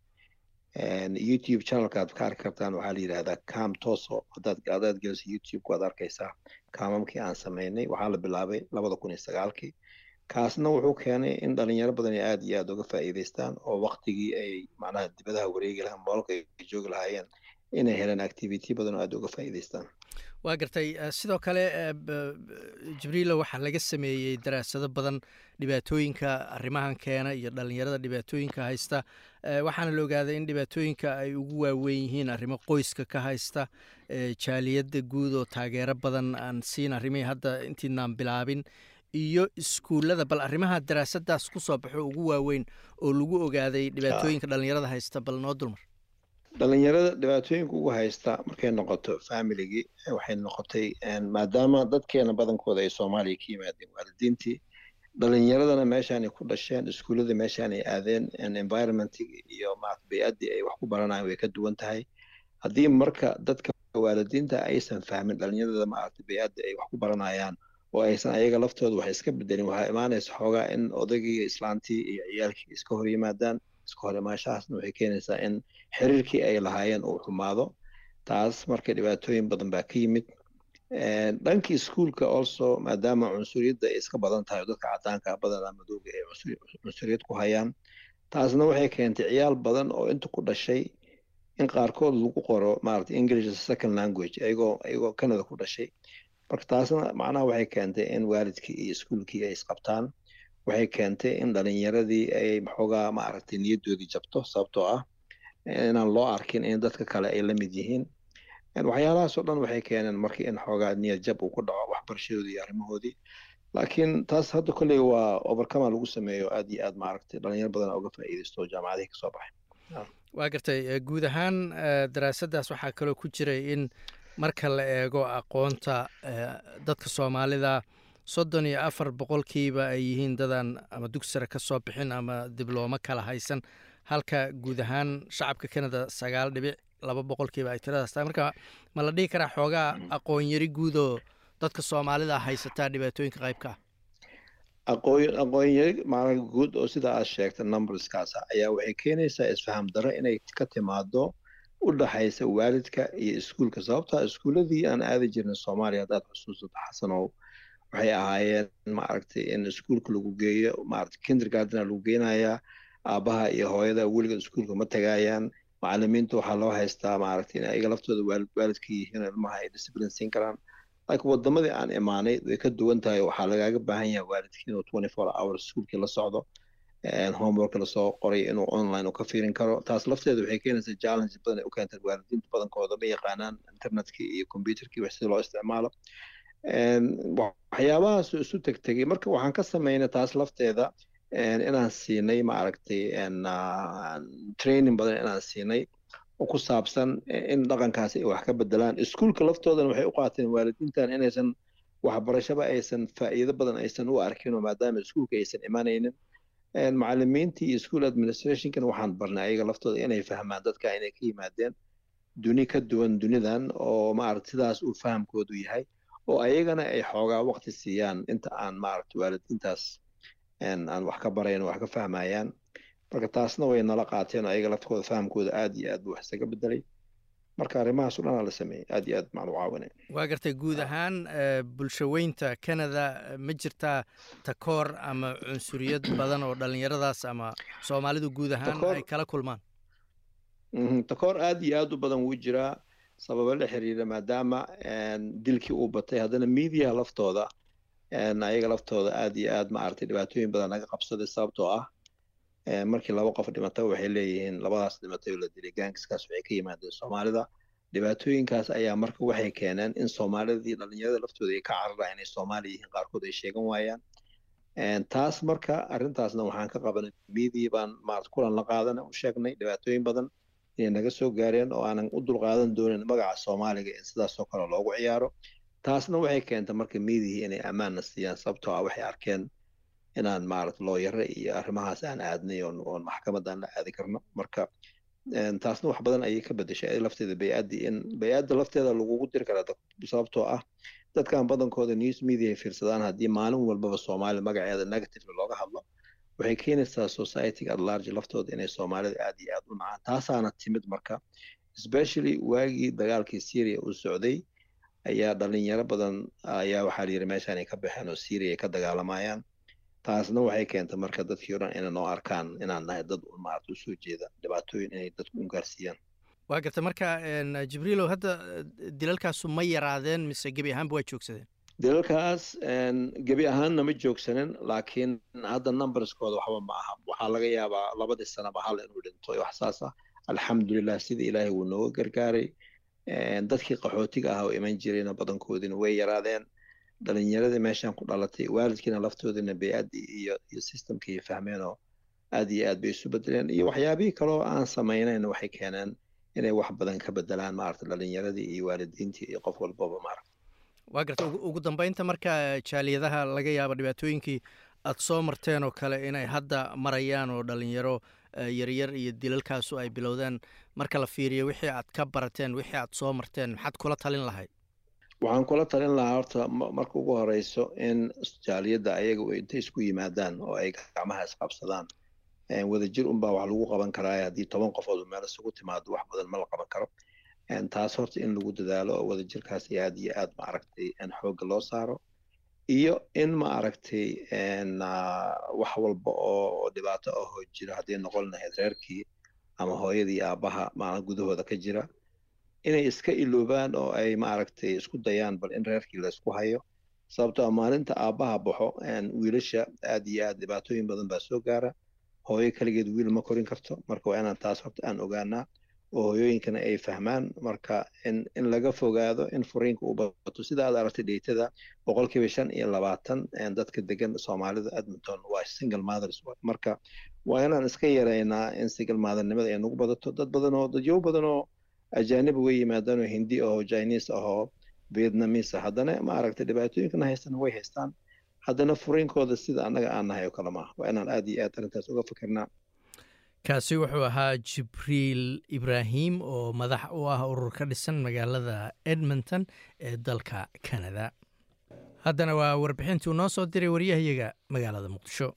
youtube channelka aad ka arki kartaan waxaa la yidhahdaa cam toso. Hadaad hadaad geliso youtube waad arkaysaa kaamamkii aan sameynay. Waxaa la bilaabay labada kun iyo sagaalkii. Kaasna wuxuu keenay in dhalinyaro badan ay aad iyo aad uga faa'iidaystaan oo waktigii ay macnaha dibadaha wareegi lahaan moolka ay joogi lahaayeen inay helaan activity badan oo aad uga faa'iidaystaan waa gartay sidoo kale jibriilo waxaa laga sameeyey daraasado badan dhibaatooyinka arrimahan keena iyo dhalinyarada dhibaatooyinka haysta. Waxaana la ogaaday in dhibaatooyinka ay ugu waaweyn yihiin arrimo qoyska ka haysta jaaliyadda guud oo taageero badan aan siin arrimihii hadda intiinaan bilaabin iyo iskuullada bal arrimaha daraasadaas ku soo baxo ugu waaweyn oo lagu ogaaday dhibaatooyinka dhalinyarada haysta bal noo dulmar dhalinyarada dhibaatooyinka ugu haysta markay noqoto familigii waxay noqotay maadaama dadkeena badankooda ay soomaaliya ka yimaadeen waalidiintii dhalinyaradana meeshaanay ku dhasheen iskuullada meeshaanay aadeen environmentig iyo bay-addii ay wax ku baranayaan way ka duwan tahay. Haddii marka dadka waalidiinta aysan fahmin dhalinyarada maaragta bay-adda ay wax ku baranayaan oo aysan ayaga laftooda wax iska bedelin waxaa imaanaysa xoogaa in odagii islaantii iyo ciyaalkii iska hor yimaadaan iska hor imaashahaasna waxay keenaysaa in xiriirkii ay lahaayeen uu xumaado. Taas marka dhibaatooyin badan baa ka yimid. Dhankii iskuolka also maadaama cunsuriyadda ay iska badan tahay dadka cadaanka badanaa madooga ay cunsuriyad ku hayaan taasna waxay keentay ciyaal badan oo inta ku dhashay in qaarkood lagu qoro maarata english second language ayagoo ayagoo canada ku dhashay. Marka taasna macnaha waxay keentay in waalidkii iyo iskuolkii ay isqabtaan waxay keentay in dhalinyaradii ay maxoogaa maaragtay niyaddoodii jabto sababtoo ah inaan loo arkin in dadka kale ay la mid yihiin waxyaalahaasoo dhan waxay keeneen markii in xoogaa niyad jab uu ku dhaco waxbarashadoodii iyo arrimahoodii laakiin taas hadda kolley waa overcoma lagu sameeyo aad iyo aad maaragtay dhalinyaro badan uga faa'iidaysto jaamacadihii ka soo baxay waa gartay guud ahaan daraasaddaas waxaa kaloo ku jiray in marka la eego aqoonta dadka soomaalida soddon iyo afar boqolkiiba ay yihiin dadaan ama dugsare ka soo bixin ama diblooma kala haysan. Halka guud ahaan shacabka canada sagaal dhibic laba boqolkiiba ay tiradaas tahay. Marka ma la dhihi karaa xoogaa aqoon yari guudoo dadka soomaalida haysataa dhibaatooyinka qaybka? Ah aqoon aqoon yari maana guud oo sida aad sheegta numberskaas ayaa waxay keenaysaa isfaham darro inay ka timaado u dhaxaysa waalidka iyo iskuulka. Sababtaa iskuuladii aan aadi jirnay soomaaliya haddaad xusuusato xasanow waxay ahaayeen maaragtay in iskuulka lagu geeyo maaragtay kindergartena lagu geenayaa aabaha iyo hooyada weliga iskuulka ma tagayaan macalimiinta waxaa loo haystaa maaragtay in ayaga laftooda waalid waalidka yihiin ilmaha ay discipline siin karaan laakiin wadamadii aan imaanay way ka duwan tahay waxaa lagaaga baahan yahay waalidkii inuu twenty four hours iskuulkii la socdo homework la soo qoray inuu online u ka fiirin karo taas lafteeda waxay keenaysaa challenge badan ay u keentay waalidiinta badankooda ma yaqaanaan internetkii iyo computerkii wax sida loo isticmaalo waxyaabahaas isu tegtegay marka waxaan ka samaynay taas lafteeda inaan siinay maaragtay training badan inaan siinay ku saabsan in dhaqankaasi ay wax ka bedelaan iskuulka laftoodana waxay u qaateen waalidiintan inaysan waxbarashaba aysan faa'iido badan aysan u arkin oo maadaama iskuulka aysan imanaynin. Macalimiintii iyo school administrationkana waxaan barnay ayaga laftooda inay fahmaan dadka inay ka yimaadeen duni ka duwan dunidan oo maaragta sidaas uu fahamkoodu yahay oo ayagana ay xoogaa waqti siiyaan inta aan maaragta waalidiintaas aan wax ka barayn wax ka fahmayaan marka taasna way nala qaateen oo ayaga laftooda fahamkooda aad iyo aad buu wax isaga bedelay marka arrimahaas o dhan aa la sameeyey aad iyo aad maclu caawinay. Waa gartay guud ahaan bulshaweynta canada ma jirtaa takoor ama cunsuriyad badan oo dhallinyaradaas ama soomaalidu guud ahaan ay kala kulmaan? Takoor aad iyo aad u badan wuu jiraa sababo la xiriira maadaama dilkii uu batay haddana mediaha laftooda ayaga laftooda aad iyo aad maaragtay dhibaatooyin badan naga qabsaday sababtoo ah markii laba qof dhimata waxay leeyihiin labadaas dhimatay oo la dilay gaangiskaas waxay ka yimaadeen soomaalida. Dhibaatooyinkaas ayaa marka waxay keeneen in soomaalidii dhalinyarada laftooda ay ka cararaan inay soomaali yihiin qaarkood ay sheegan waayaan. Taas marka arrintaasna waxaan ka qabanay media baan maarata kulan la qaadana u sheegnay dhibaatooyin badan naga soo gaareen oo aanan u dulqaadan doonin magaca soomaaliga in sidaasoo kale loogu ciyaaro. Taasna waxay keentay marka mediahii inay ammaanna siiyaan sababtoo ah waxay arkeen inaan maarata looyare iyo arrimahaas aan aadnay oon maxkamadaan la aadi karno. Marka taasna wax badan ayay ka bedeshay lafteeda bay-addii in bay-adda lafteeda lagugu diri karaa sababtoo ah dadkan badankooda news media ay fiirsadaan haddii maalin walbaba soomaali magaceeda negatively looga hadlo waxay keenaysaa societyga at large laftooda inay soomaalida aad iyo aad u nacaan taasaana timid marka especially waagii dagaalkii syria uu socday ayaa dhalinyaro badan ayaa waxaa la yidhi meeshaan ay ka baxeen oo syria ay ka dagaalamayaan taasna waxay keentay marka dadkii o dhan inay noo arkaan inaan nahay dad maarata u soo jeeda dhibaatooyin inay dadku u gaarsiiyaan waa garta marka jibriilow hadda dilalkaasu ma yaraadeen mise gebi ahaanba waa joogsadeen dilalkaas gebi ahaanna ma joogsanin laakiin hadda numberskooda waxba ma aha. Waxaa laga yaabaa labadii sanaba hal inuu dhinto. Wax saas ah. Alxamdulilah sida ilaahay wuu nooga gargaaray. Dadkii qaxootiga ah oo iman jirayna badankoodina way yaraadeen. Dhalinyaradii meeshaan ku dhalatay waalidkiina laftoodina bay-addii iyo iyo systemkii fahmeen oo aad iyo aad bay isu bedeleen iyo waxyaabihii kaloo aan samaynayn waxay keeneen inay wax badan ka bedelaan maarata dhalinyaradii iyo waalidiintii iyo qof walbaba maarata waa garta. Ugu dambeynta marka jaaliyadaha laga yaabo dhibaatooyinkii aad soo marteen oo kale inay hadda marayaan oo dhalinyaro yaryar iyo dilalkaasu ay bilowdeen marka la fiiriyo wixii aad ka barateen wixii aad soo marteen maxaad kula talin lahayd? Waxaan kula talin lahaa horta marka ugu horeyso in jaaliyadda ayaga intay isku yimaadaan oo ay gacmaha isqabsadaan wadajir unbaa wax lagu qaban karaa haddii toban qofood meel isugu timaado wax badan ma la qaban karo taas horta in lagu dadaalo oo wadajirkaas aad iyo aad maaragtay xoogga loo saaro iyo in maaragtay wax walba oo dhibaato ahoo jira hadday noqon lahayd reerkii ama hooyadii aabbaha maala gudahooda ka jira inay iska iloobaan oo ay maaragtay isku dayaan bal in reerkii la isku hayo. Sababtoo maalinta aabbaha baxo wiilasha aad iyo aad dhibaatooyin badan baa soo gaara. Hooyo kaligeed wiil ma korin karto. Marka waa inaan taas horta aan ogaanaa oo hooyooyinkana ay fahmaan marka in in laga fogaado in furiinka uu bato sida aad aragtay dheytada boqolkiiba shan iyo labaatan dadka degan soomaalida edmonton waa single mothers marka waa inaan iska yaraynaa in single mothernimada ay nagu badato. Dad badan oo dadyow badan oo ajaaniba way yimaadaan oo hindi ahoo chinese ahoo vietnamese haddana ma aragtay dhibaatooyinkana haystana way haystaan. Haddana furiinkooda sida annaga aan nahay oo kale maaha. Waa inaan aad iyo aad arrintaas uga fikirnaa kaasi wuxuu ahaa jibriil ibraahim oo madax u ah urur ka dhisan magaalada edmonton ee dalka canada. Haddana waa warbixintuu noo soo diray waryahayaga magaalada muqdisho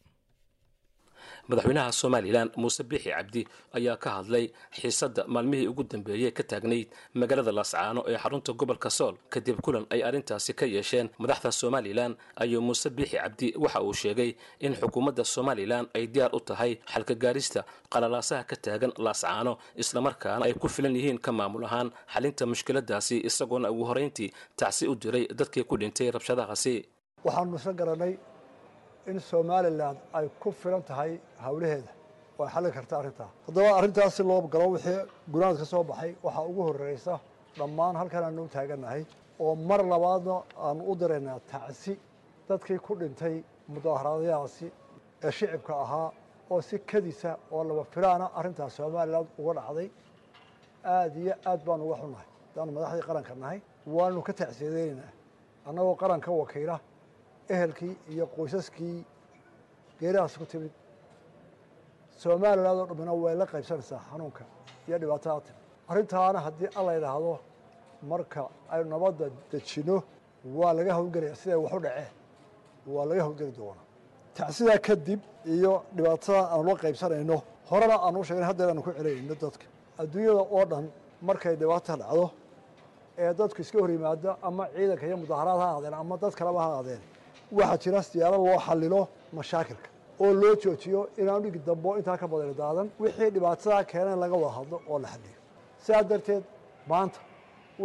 madaxweynaha somalilan muuse biixi cabdi ayaa ka hadlay xiisadda maalmihii ugu dambeeyey ka taagnayd magaalada laascaano ee xarunta gobolka sool kadib kulan ay arrintaasi ka yeesheen madaxda somalilan ayuu muuse biixi cabdi waxa uu sheegay in xukuumadda somalilan ay diyaar u tahay xalka gaarista qalalaasaha ka taagan laascaano islamarkaana ay ku filan yihiin ka maamul ahaan xalinta mushkiladaasi isagoona ugu horeyntii tacsi u diray dadkii ku dhintay rabshadahaasi. Waxaanu isla garanay in somalilan ay ku filan tahay hawlaheeda. Oo ay xallin karta arrintaa haddaba arrintaas si loo galo wixii gunaad ka soo baxay waxaa ugu horreysa dhammaan halkan aanu taagannahay oo mar labaadna aanu u diraynaa tacsi. Dadkii ku dhintay mudaaharaadyahaasi ee shicibka ahaa oo si kadisa oo laba filaana arrintaas somalilan uga dhacday aada iyo aad baanu uga xunnahay haddaanu madaxdii qaranka nahay waanu ka tacsiyadeynaynaa annagoo qaranka wakiila ehelkii iyo qoysaskii geerahaas ku timid. Somaliland oo dhammina way la qaybsanaysaa xanuunka iyo dhibaatada timi arrintaana haddii alla yidhaahdo marka aynu nabadda dejinno waa laga hawlgelaya siday wax u dhaceen. Waa laga hawlgeli doonaa. Tacsidaa kadib iyo dhibaatada aanu la qaybsanayno horena aanu sheegin haddeer aanu ku celinayno dadka. Adduunyada oo dhan markay dhibaata dhacdo ee dadku iska hor yimaado ama ciidanka iyo mudaaharaad ha ahaadeen ama dad kaleba ha ahaadeen waxaa jira siyaalo loo xallilo mashaakilka oo loo joojiyo inaanu dhigi dambo intaa ka badani daadan wixii dhibaatadaa keeneen laga wada hadlo oo la xalliyo sidaa darteed maanta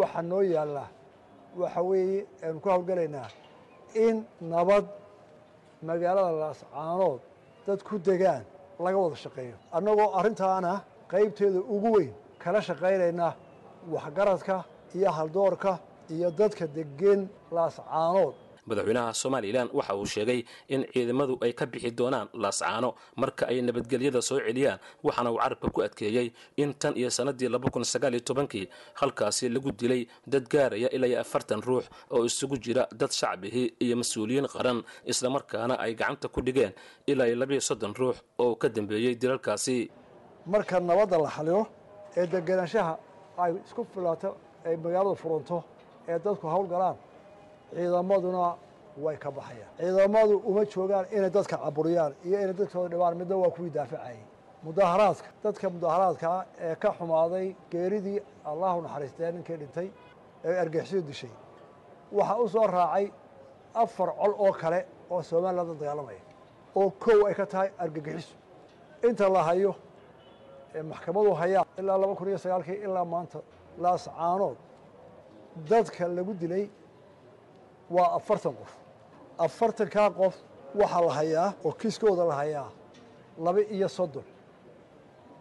waxaa noo yaallaa waxa weeye aynu ku hawlgelaynaa in nabad magaalada laascaanood dad ku degaan laga wada shaqeeyo. Annagoo arrintaana qaybteeda ugu weyn kala shaqaynayna waxgaradka iyo haldoorka iyo dadka degeen laascaanood madaxweynaha somalilan waxa uu sheegay in ciidamadu ay ka bixi doonaan laascaano marka ay nabadgelyada soo celiyaan waxaana uu carabka ku adkeeyey in tan iyo iyo tobankii halkaasi lagu dilay dad gaaraya ilaa afartan ruux oo isugu jira dad shacbihi iyo mas'uuliyiin qaran islamarkaana ay gacanta ku dhigeen ilaa iyo labiyo soddon ruux oo ka dambeeyey dilalkaasi. Marka nabadda la xalilo ee degenaanshaha ay isku filaato ay magaaladu furanto ee dadku hawl galaan ciidamaduna way ka baxayaan. Ciidamadu uma joogaan inay dadka caburiyaan iyo inay dadkooda dhibaan. Midna waa kuwii daafacayay mudaaharaadka dadka mudaaharaadkaa ee ka xumaaday geeridii allahu naxariistee ninkii dhintay ee argixisadu dishay. Waxaa u soo raacay afar col oo kale oo somaliland la dagaalamaya oo kow ay ka tahay argagixisu inta la hayo maxkamadu hayaan ilaa laba kun iyo sagaalkii ilaa maanta laascaanood dadka lagu dilay waa afartan qof. Afartankaa qof waxaa la hayaa oo kiiskooda la hayaa laba iyo soddon.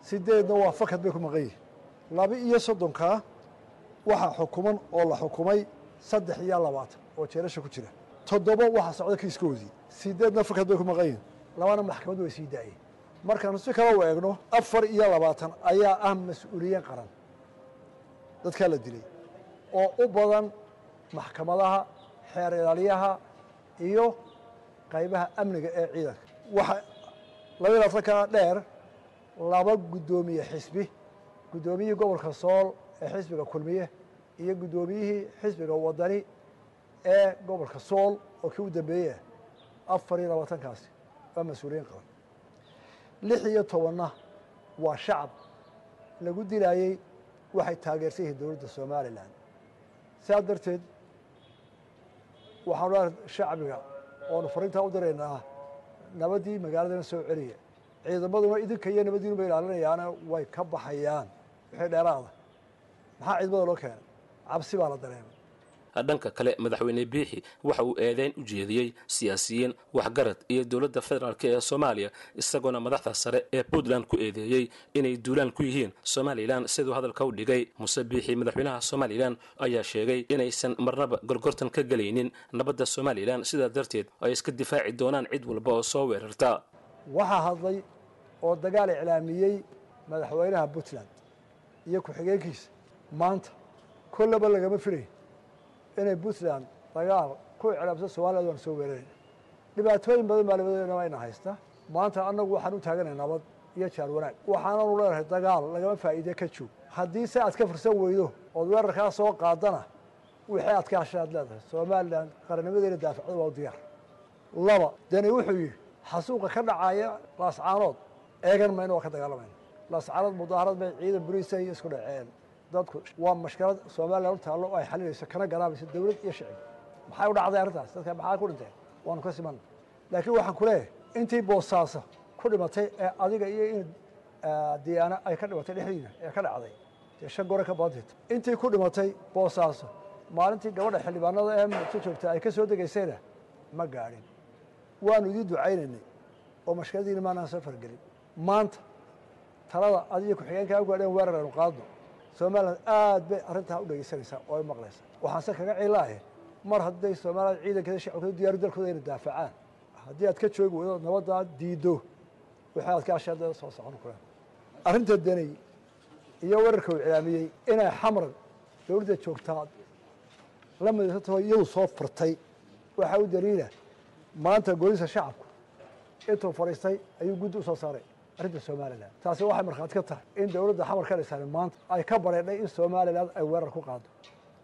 Sideedna waa fakad bay ku maqan yihiin laba iyo soddonkaa waxaa xukuman oo la xukumay saddex iyo labaatan oo jeelasha ku jira. Toddoba waxaa socda kiiskoodii sideedna fakad bay ku maqan yihiin labana maxkamaddu way sii daayeen. Markaanu si kale u eegno afar iyo labaatan ayaa ah mas'uuliyiin qaran. Dadkaa la dilay. Oo u badan maxkamadaha xeer ilaaliyaha iyo qaybaha amniga ee ciidanka. Waxa laba labaatankaa dheer laba guddoomiye xisbi guddoomiyihii gobolka sool ee xisbiga kulmiye iyo guddoomiyihii xisbiga wadani ee gobolka sool oo kii u dambeeyey afar iyo labaatankaasi waa mas'uuliyiin qaban. Lix iyo tobanna waa shacab lagu dilaayey waxay taageersan yihiin dowladda somalilan sidaa darteed waxaanu shacbiga oonu fariintaa u diraynaa nabaddii magaaladana soo celiya ciidamaduna idinka iyo nabaddiinu bay ilaalinayaana way ka baxayaan. Wixii dheeraada. Maxaa ciidamada loo keenay? Cabsi baa la dareemay dhanka kale madaxweyne biixi waxa uu eedeyn u jeediyey siyaasiyiin waxgarad iyo dowladda federaalk ee soomaaliya isagoona madaxda sare ee puntland ku eedeeyey inay duulaan ku yihiin somalilan siduu hadalka u dhigay. Muse biixi madaxweynaha somalilan ayaa sheegay inaysan marnaba gorgortan ka gelaynin nabadda somalilan sidaa darteed ay iska difaaci doonaan cid walba oo soo weerarta. Waxaa hadlay oo dagaal iclaamiyey madaxweynaha puntland iyo ku-xigeenkiisa. Maanta kollaba lagama filay inay puntland dagaal ku iclaamsan somaliland waan soo weerarayna dhibaatooyin badan baa labadeena ayna haysta. Maanta annagu waxaan u taaganay nabad iyo jaar wanaag. Waxaananu leenahay dagaal lagama faa'iide ka joog haddii se aad ka fursan weydo ood weerarkaa soo qaadana wixii aad ka hashay aad leedahay somalilan qarannimadeena daafacda waa u diyaar. Laba deni wuxuu yidhi xasuuqa ka dhacaya laascaanood eegan mayno waa ka dagaalamayna lascarad mudaharad bay ciidan buriisa iyo isku dhaceen dadku waa mashkalad somalilan u taallo oo ay xalinayso kana garaabayso dowlad iyo shicib. Maxay u dhacday arrintaas? Dadka maxaa ku dhinteen waanu ka simanna laakiin waxaan ku leeyahay intii boosaaso ku dhimatay ee adiga iyo in diyaana ay ka dhimatay dhexdiina ee ka dhacday dee shan gore ka badanta intii ku dhimatay boosaaso maalintii gabadha xildhibaanada ee muqto joogta ay ka soo degaysayna ma gaadhin. Waanu idiin ducaynaynay oo mashkaladiina maanaan soo fargelin. Maanta talada adiyo ku-xigeenkaa u gaadheen weerar aynu qaadno somalilan aad bay arrintaa u dhegaysanaysaa oo ay maqlaysaa waxaanse kaga ciilaahe mar hadday somalilan ciidankeeda shacabkeedu diyaaru dalkooda inay daafacaan. Haddii aad ka joogi weydo nabaddaa aad ka asheedada soo socon kureen arrinta deney iyo weerarka uu cilaamiyey inay xamran dowladda joogtaa la midaysantaho iyadu soo furtay. Waxaa u daliila maanta golisa shacabku intuu fadhiistay ayuu guddi u soo saaray arrinta somalilan taasi waxay markhaati ka tahay in dowladda xamar ka dhisan maanta ay ka bareedhay in somalilan ay weerar ku qaado.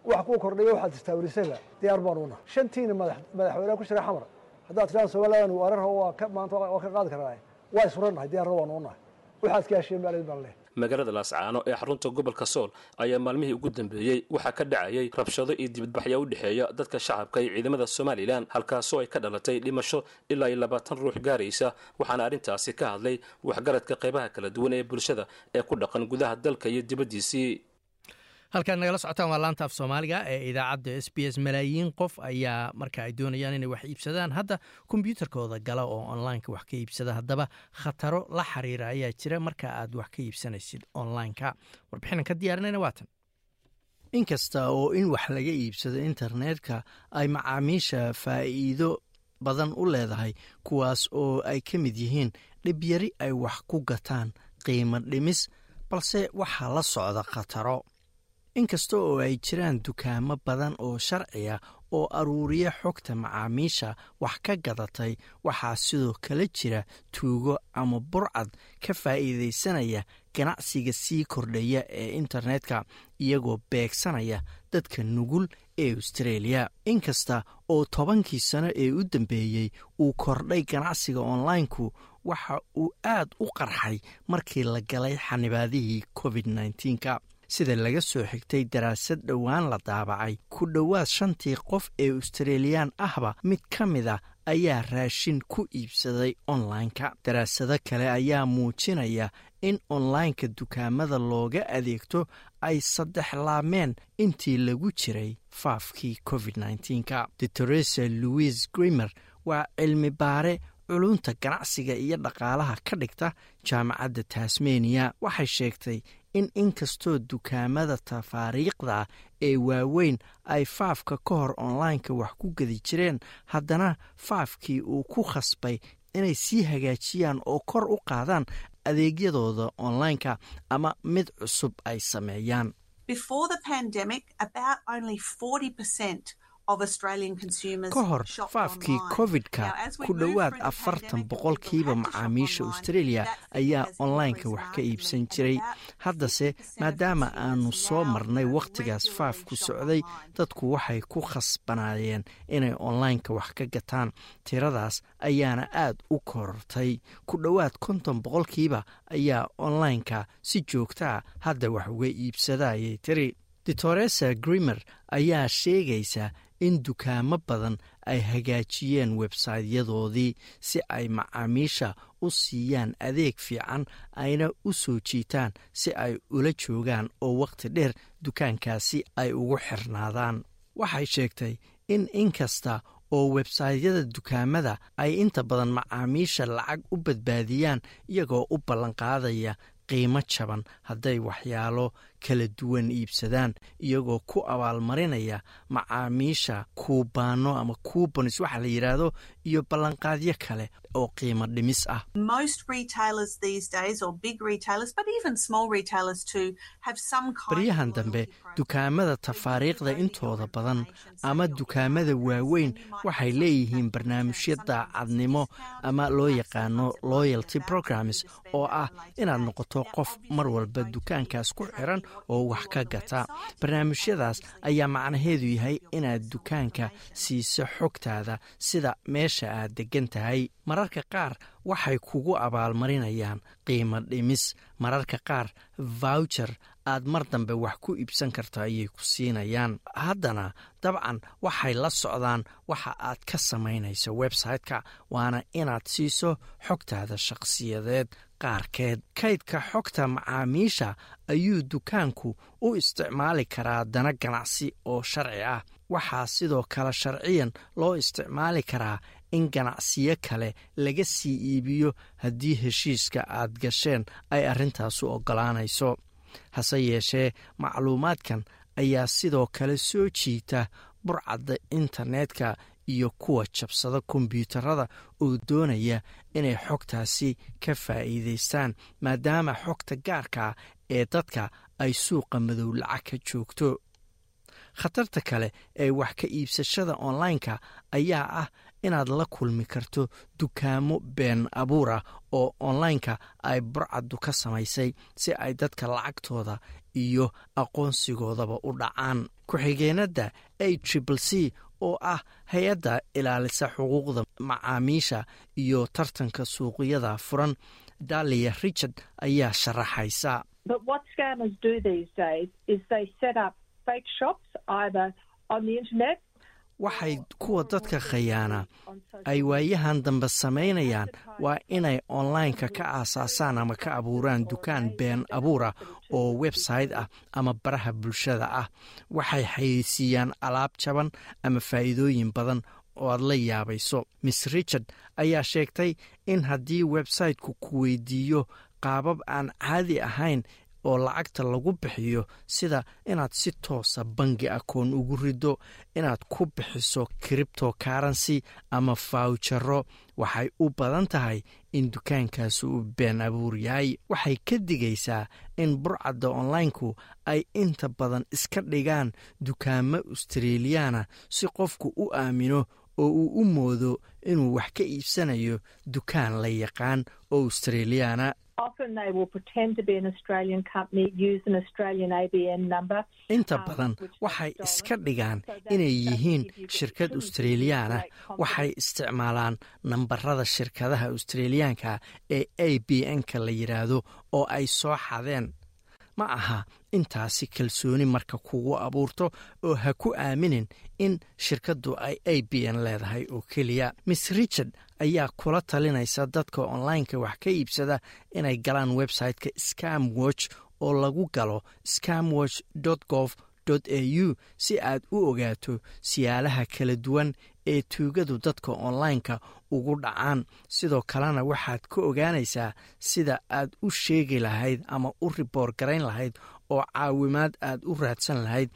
Wax kuu kordhaya waxaad istaawirisayba diyaar baan una shantiina madaxweyneha ku jira xamar. Haddaad tidhahda somalilan weerar waa maanta waa ka qaadi karnaa waa isurannahay diyaarna waan u nahay waxaad ka hesheen maalid baan leh magaalada laascaano ee xarunta gobolka sool ayaa maalmihii ugu dambeeyey waxaa ka dhacayay rabshado iyo dibadbaxya u dhexeeya dadka shacabka iyo ciidamada somalilan halkaasoo ay ka dhalatay dhimasho ilaa iyo labaatan ruux gaaraysa waxaana arrintaasi ka hadlay waxgaradka qaybaha kala duwan ee bulshada ee ku dhaqan gudaha dalka iyo dibaddiisii halkaad nagala socotaan waa laanta af soomaaliga ee idaacadda s b s. Malaayiin qof ayaa marka ay doonayaan inay wax iibsadaan. Hadda kombyuutarkooda gala oo onlineka wax ka iibsada. Haddaba khataro la xiriira ayaa jira marka aad wax ka iibsanaysid onlineka. Warbixinaan ka diyaarinayna waatan inkasta oo in wax laga iibsado internetka ay macaamiisha faa'iido badan u leedahay kuwaas oo ay ka mid yihiin dhibyari ay wax ku gataan qiimo dhimis balse waxaa la socda khataro inkasta oo ay jiraan dukaamo badan oo sharciya oo aruuriya xogta macaamiisha wax ka gadatay waxaa sidoo kale jira tuugo ama burcad ka faa'iidaysanaya ganacsiga sii kordhaya ee internetka iyagoo beegsanaya dadka nugul ee austareeliya inkasta oo tobankii sano ee u dambeeyey uu kordhay ganacsiga onlineku waxa uu aad u qarxay markii la galay xanibaadihii covid nka sida laga soo xigtay daraasad dhowaan la daabacay. Ku dhowaad shantii qof ee australiyaan ahba mid ka mid a ayaa raashin ku iibsaday onlineka. Daraasado kale ayaa muujinaya in onlineka dukaamada looga adeegto ay saddex laameen intii lagu jiray faafkii covid nka doctoresa louis grimer waa cilmi baare culunta ganacsiga iyo dhaqaalaha ka dhigta jaamacadda tasmaniya waxay sheegtay in inkastoo dukaamada tafaariiqda ee waaweyn ay faafka ka hor onlineka wax ku gedi jireen haddana faafkii uu ku khasbay inay sii hagaajiyaan oo kor u qaadaan adeegyadooda onlineka ama mid cusub ay sameeyaan ka hor faafkii covid-ka ku dhowaad afartan boqolkiiba macaamiisha australia ayaa onlineka wax ka iibsan jiray. haddase maadaama aanu soo marnay wakhtigaas faafku socday dadku waxay ku khasbanaayeen inay onlineka wax ka gataan. Tiradaas ayaana aad u korortay ku dhowaad konton boqolkiiba ayaa onlineka si joogtaa hadda wax uga iibsadayay tiri. Doctoresa grimer ayaa sheegaysa in dukaamo badan ay hagaajiyeen websaytyadoodii si ay macaamiisha u siiyaan adeeg fiican ayna u soo jiitaan si ay ula joogaan oo wakhti dheer dukaankaasi ay ugu xirnaadaan. Waxay sheegtay in inkasta oo websaytyada dukaamada ay inta badan macaamiisha lacag u badbaadiyaan iyagoo u ballanqaadaya qiimo jaban hadday waxyaalo kala duwan iibsadaan iyagoo ku abaalmarinaya macaamiisha kuubaano ama kuubanis waxa la yidhaahdo iyo ballanqaadyo kale oo qiimo dhimis ah. Baryahan dambe dukaamada tafaariiqda intooda badan ama dukaamada waaweyn. Waxay leeyihiin barnaamijyo daacadnimo ama loo yaqaano loyalty programs oo ah inaad noqoto qof mar walba dukaankaas ku xiran oo wax ka gata. Barnaamijyadaas ayaa macnaheedu yahay inaad dukaanka siiso xogtaada sida meesha aad deggan tahay. Mararka qaar waxay kugu abaalmarinayaan qiimo dhimis. Mararka qaar voucher aad mar dambe wax ku iibsan karto ayay ku siinayaan. Haddana dabcan waxay la socdaan waxa aad ka samaynayso website-ka waana inaad siiso xogtaada shakhsiyadeed qaarkeed kaydka xogta macaamiisha ayuu dukaanku u isticmaali karaa dana ganacsi oo sharci ah. Waxaa sidoo kale sharciyan loo isticmaali karaa in ganacsiyo kale laga sii iibiyo haddii heshiiska aad gasheen ay arrintaasu oggolaanayso. Hase yeeshee macluumaadkan ayaa sidoo kale soo jiita burcadda internetka iyo kuwa jabsada kombyuutarada oo doonaya inay xogtaasi ka faa'iidaystaan maadaama xogta gaarkaa ee dadka ay suuqa madow lacag joogto. Khatarta kale ee wax ka iibsashada online-ka ayaa ah inaad la kulmi karto dukaamo been abuura oo online-ka ay burcaddu ka samaysay si ay dadka lacagtooda iyo aqoonsigoodaba u dhacaan. Ku-xigeenadda a triple c oo ah hay'adda ilaalisa xuquuqda macaamiisha iyo tartanka suuqyada furan. Dalia richard ayaa sharaxaysa waxay kuwa dadka khayaana ay waayahan dambe samaynayaan. Waa inay online-ka ka aasaasaan ama ka abuuraan dukaan been abuura oo website ah ama baraha bulshada ah. Waxay xayeysiiyaan alaab jaban ama faa'iidooyin badan oo aad la yaabayso. Miss richard ayaa sheegtay in haddii website-ku ku weydiiyo qaabab aan caadi ahayn oo lacagta lagu bixiyo sida inaad si toosa bangi akoon ugu riddo inaad ku bixiso cripto currency ama fawjaro waxay u badan tahay in dukaankaasi uu been abuur yahay. Waxay ka digaysaa in burcadda online-ku ay inta badan iska dhigaan dukaamo australiyaana si qofku u aamino oo uu u moodo inuu wax ka iibsanayo dukaan la yaqaan oo australiyaana inta badan waxay iska dhigaan inay yihiin shirkad australiyaana waxay isticmaalaan nambarada shirkadaha australiyaanka ee a b n-ka la yidhaahdo oo ay soo xadeen ma aha intaasi kalsooni marka kugu abuurto oo ha ku aaminin in shirkaddu ay a b n leedahay oo keliya. Miss richard ayaa kula talinaysa dadka online-ka wax ka iibsada inay galaan website-ka scam watch oo lagu galo scamwatch gov au si aad u ogaato siyaalaha kala duwan ee tuugadu dadka online-ka ugu dhacaan. Sidoo kalena waxaad ka ogaanaysaa sida aad u sheegi lahayd ama u riboor garayn lahayd oo caawimaad aad u raadsan lahayd.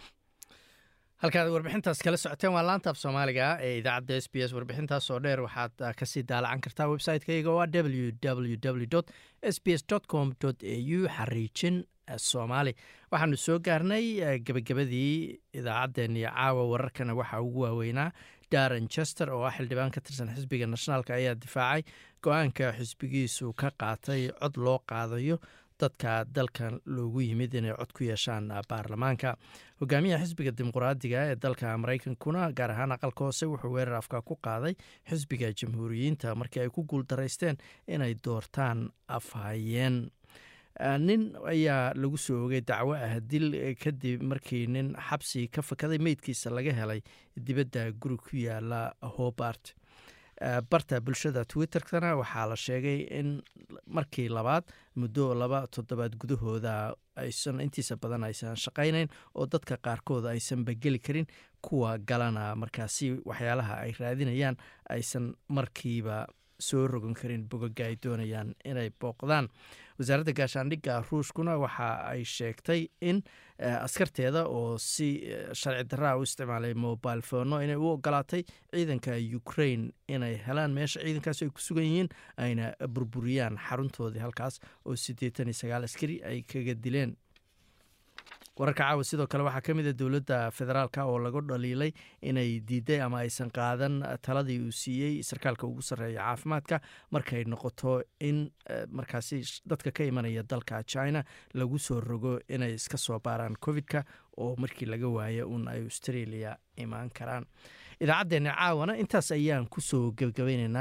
Halkaad warbixintaas kala socoteen waa laanta af soomaaliga ee idaacadda s b s warbixintaas oo dheer. Waxaad ka sii daalacan kartaa website-kayga oo ah w w w s b s com au xariijin soomaali. Waxaanu soo gaarnay gebagabadii idaacaddeen iyo caawa wararkana waxaa ugu waaweynaa daran chester oo ah xildhibaan ka tirsan xisbiga nationaalka ayaa difaacay go'aanka xisbigiisu ka qaatay cod loo qaadayo dadka dalkan loogu yimid inay cod ku yeeshaan baarlamaanka. Hogaamiyaha xisbiga dimuqraadiga ee dalka maraykankuna gaar ahaan aqalka hoose wuxuu weerar afka ku qaaday xisbiga jamhuuriyiinta markii ay ku guuldaraysteen inay doortaan afhayeen nin ayaa lagu soo ogay dacwo ah dil kadib markii nin xabsi ka fakaday meydkiisa laga helay dibadda guri ku yaalla hobart. Barta bulshada twitterkana waxaa la sheegay in markii labaad muddo laba toddobaad gudahooda aysan intiisa badan aysan shaqaynayn oo dadka qaarkood aysanba geli karin kuwa galana. Markaasi waxyaalaha ay raadinayaan aysan markiiba soo rogan karin bogaga ay doonayaan inay booqdaan. Wasaaradda gaashaandhigga ruushkuna waxa ay sheegtay in askarteeda oo si sharci daraa u isticmaalay mobile fono inay u ogolaatay ciidanka ukraine inay helaan meesha ciidankaas ay ku sugan yihiin ayna burburiyaan xaruntoodii halkaas oo siddeetan iyo sagaal askari ay kaga dileen wararka caawa sidoo kale waxaa ka mid a dowladda federaalka oo lagu dhaliilay inay diiday ama aysan qaadan taladii uu siiyey sarkaalka ugu sarreeya caafimaadka markay noqoto in markaasi dadka ka imanaya dalka china lagu soo rogo inay iska soo baaraan covid-ka oo markii laga waayo un ay australia imaan karaan. Idaacaddeenna caawana intaas ayaan ku soo gebgabaynaynaa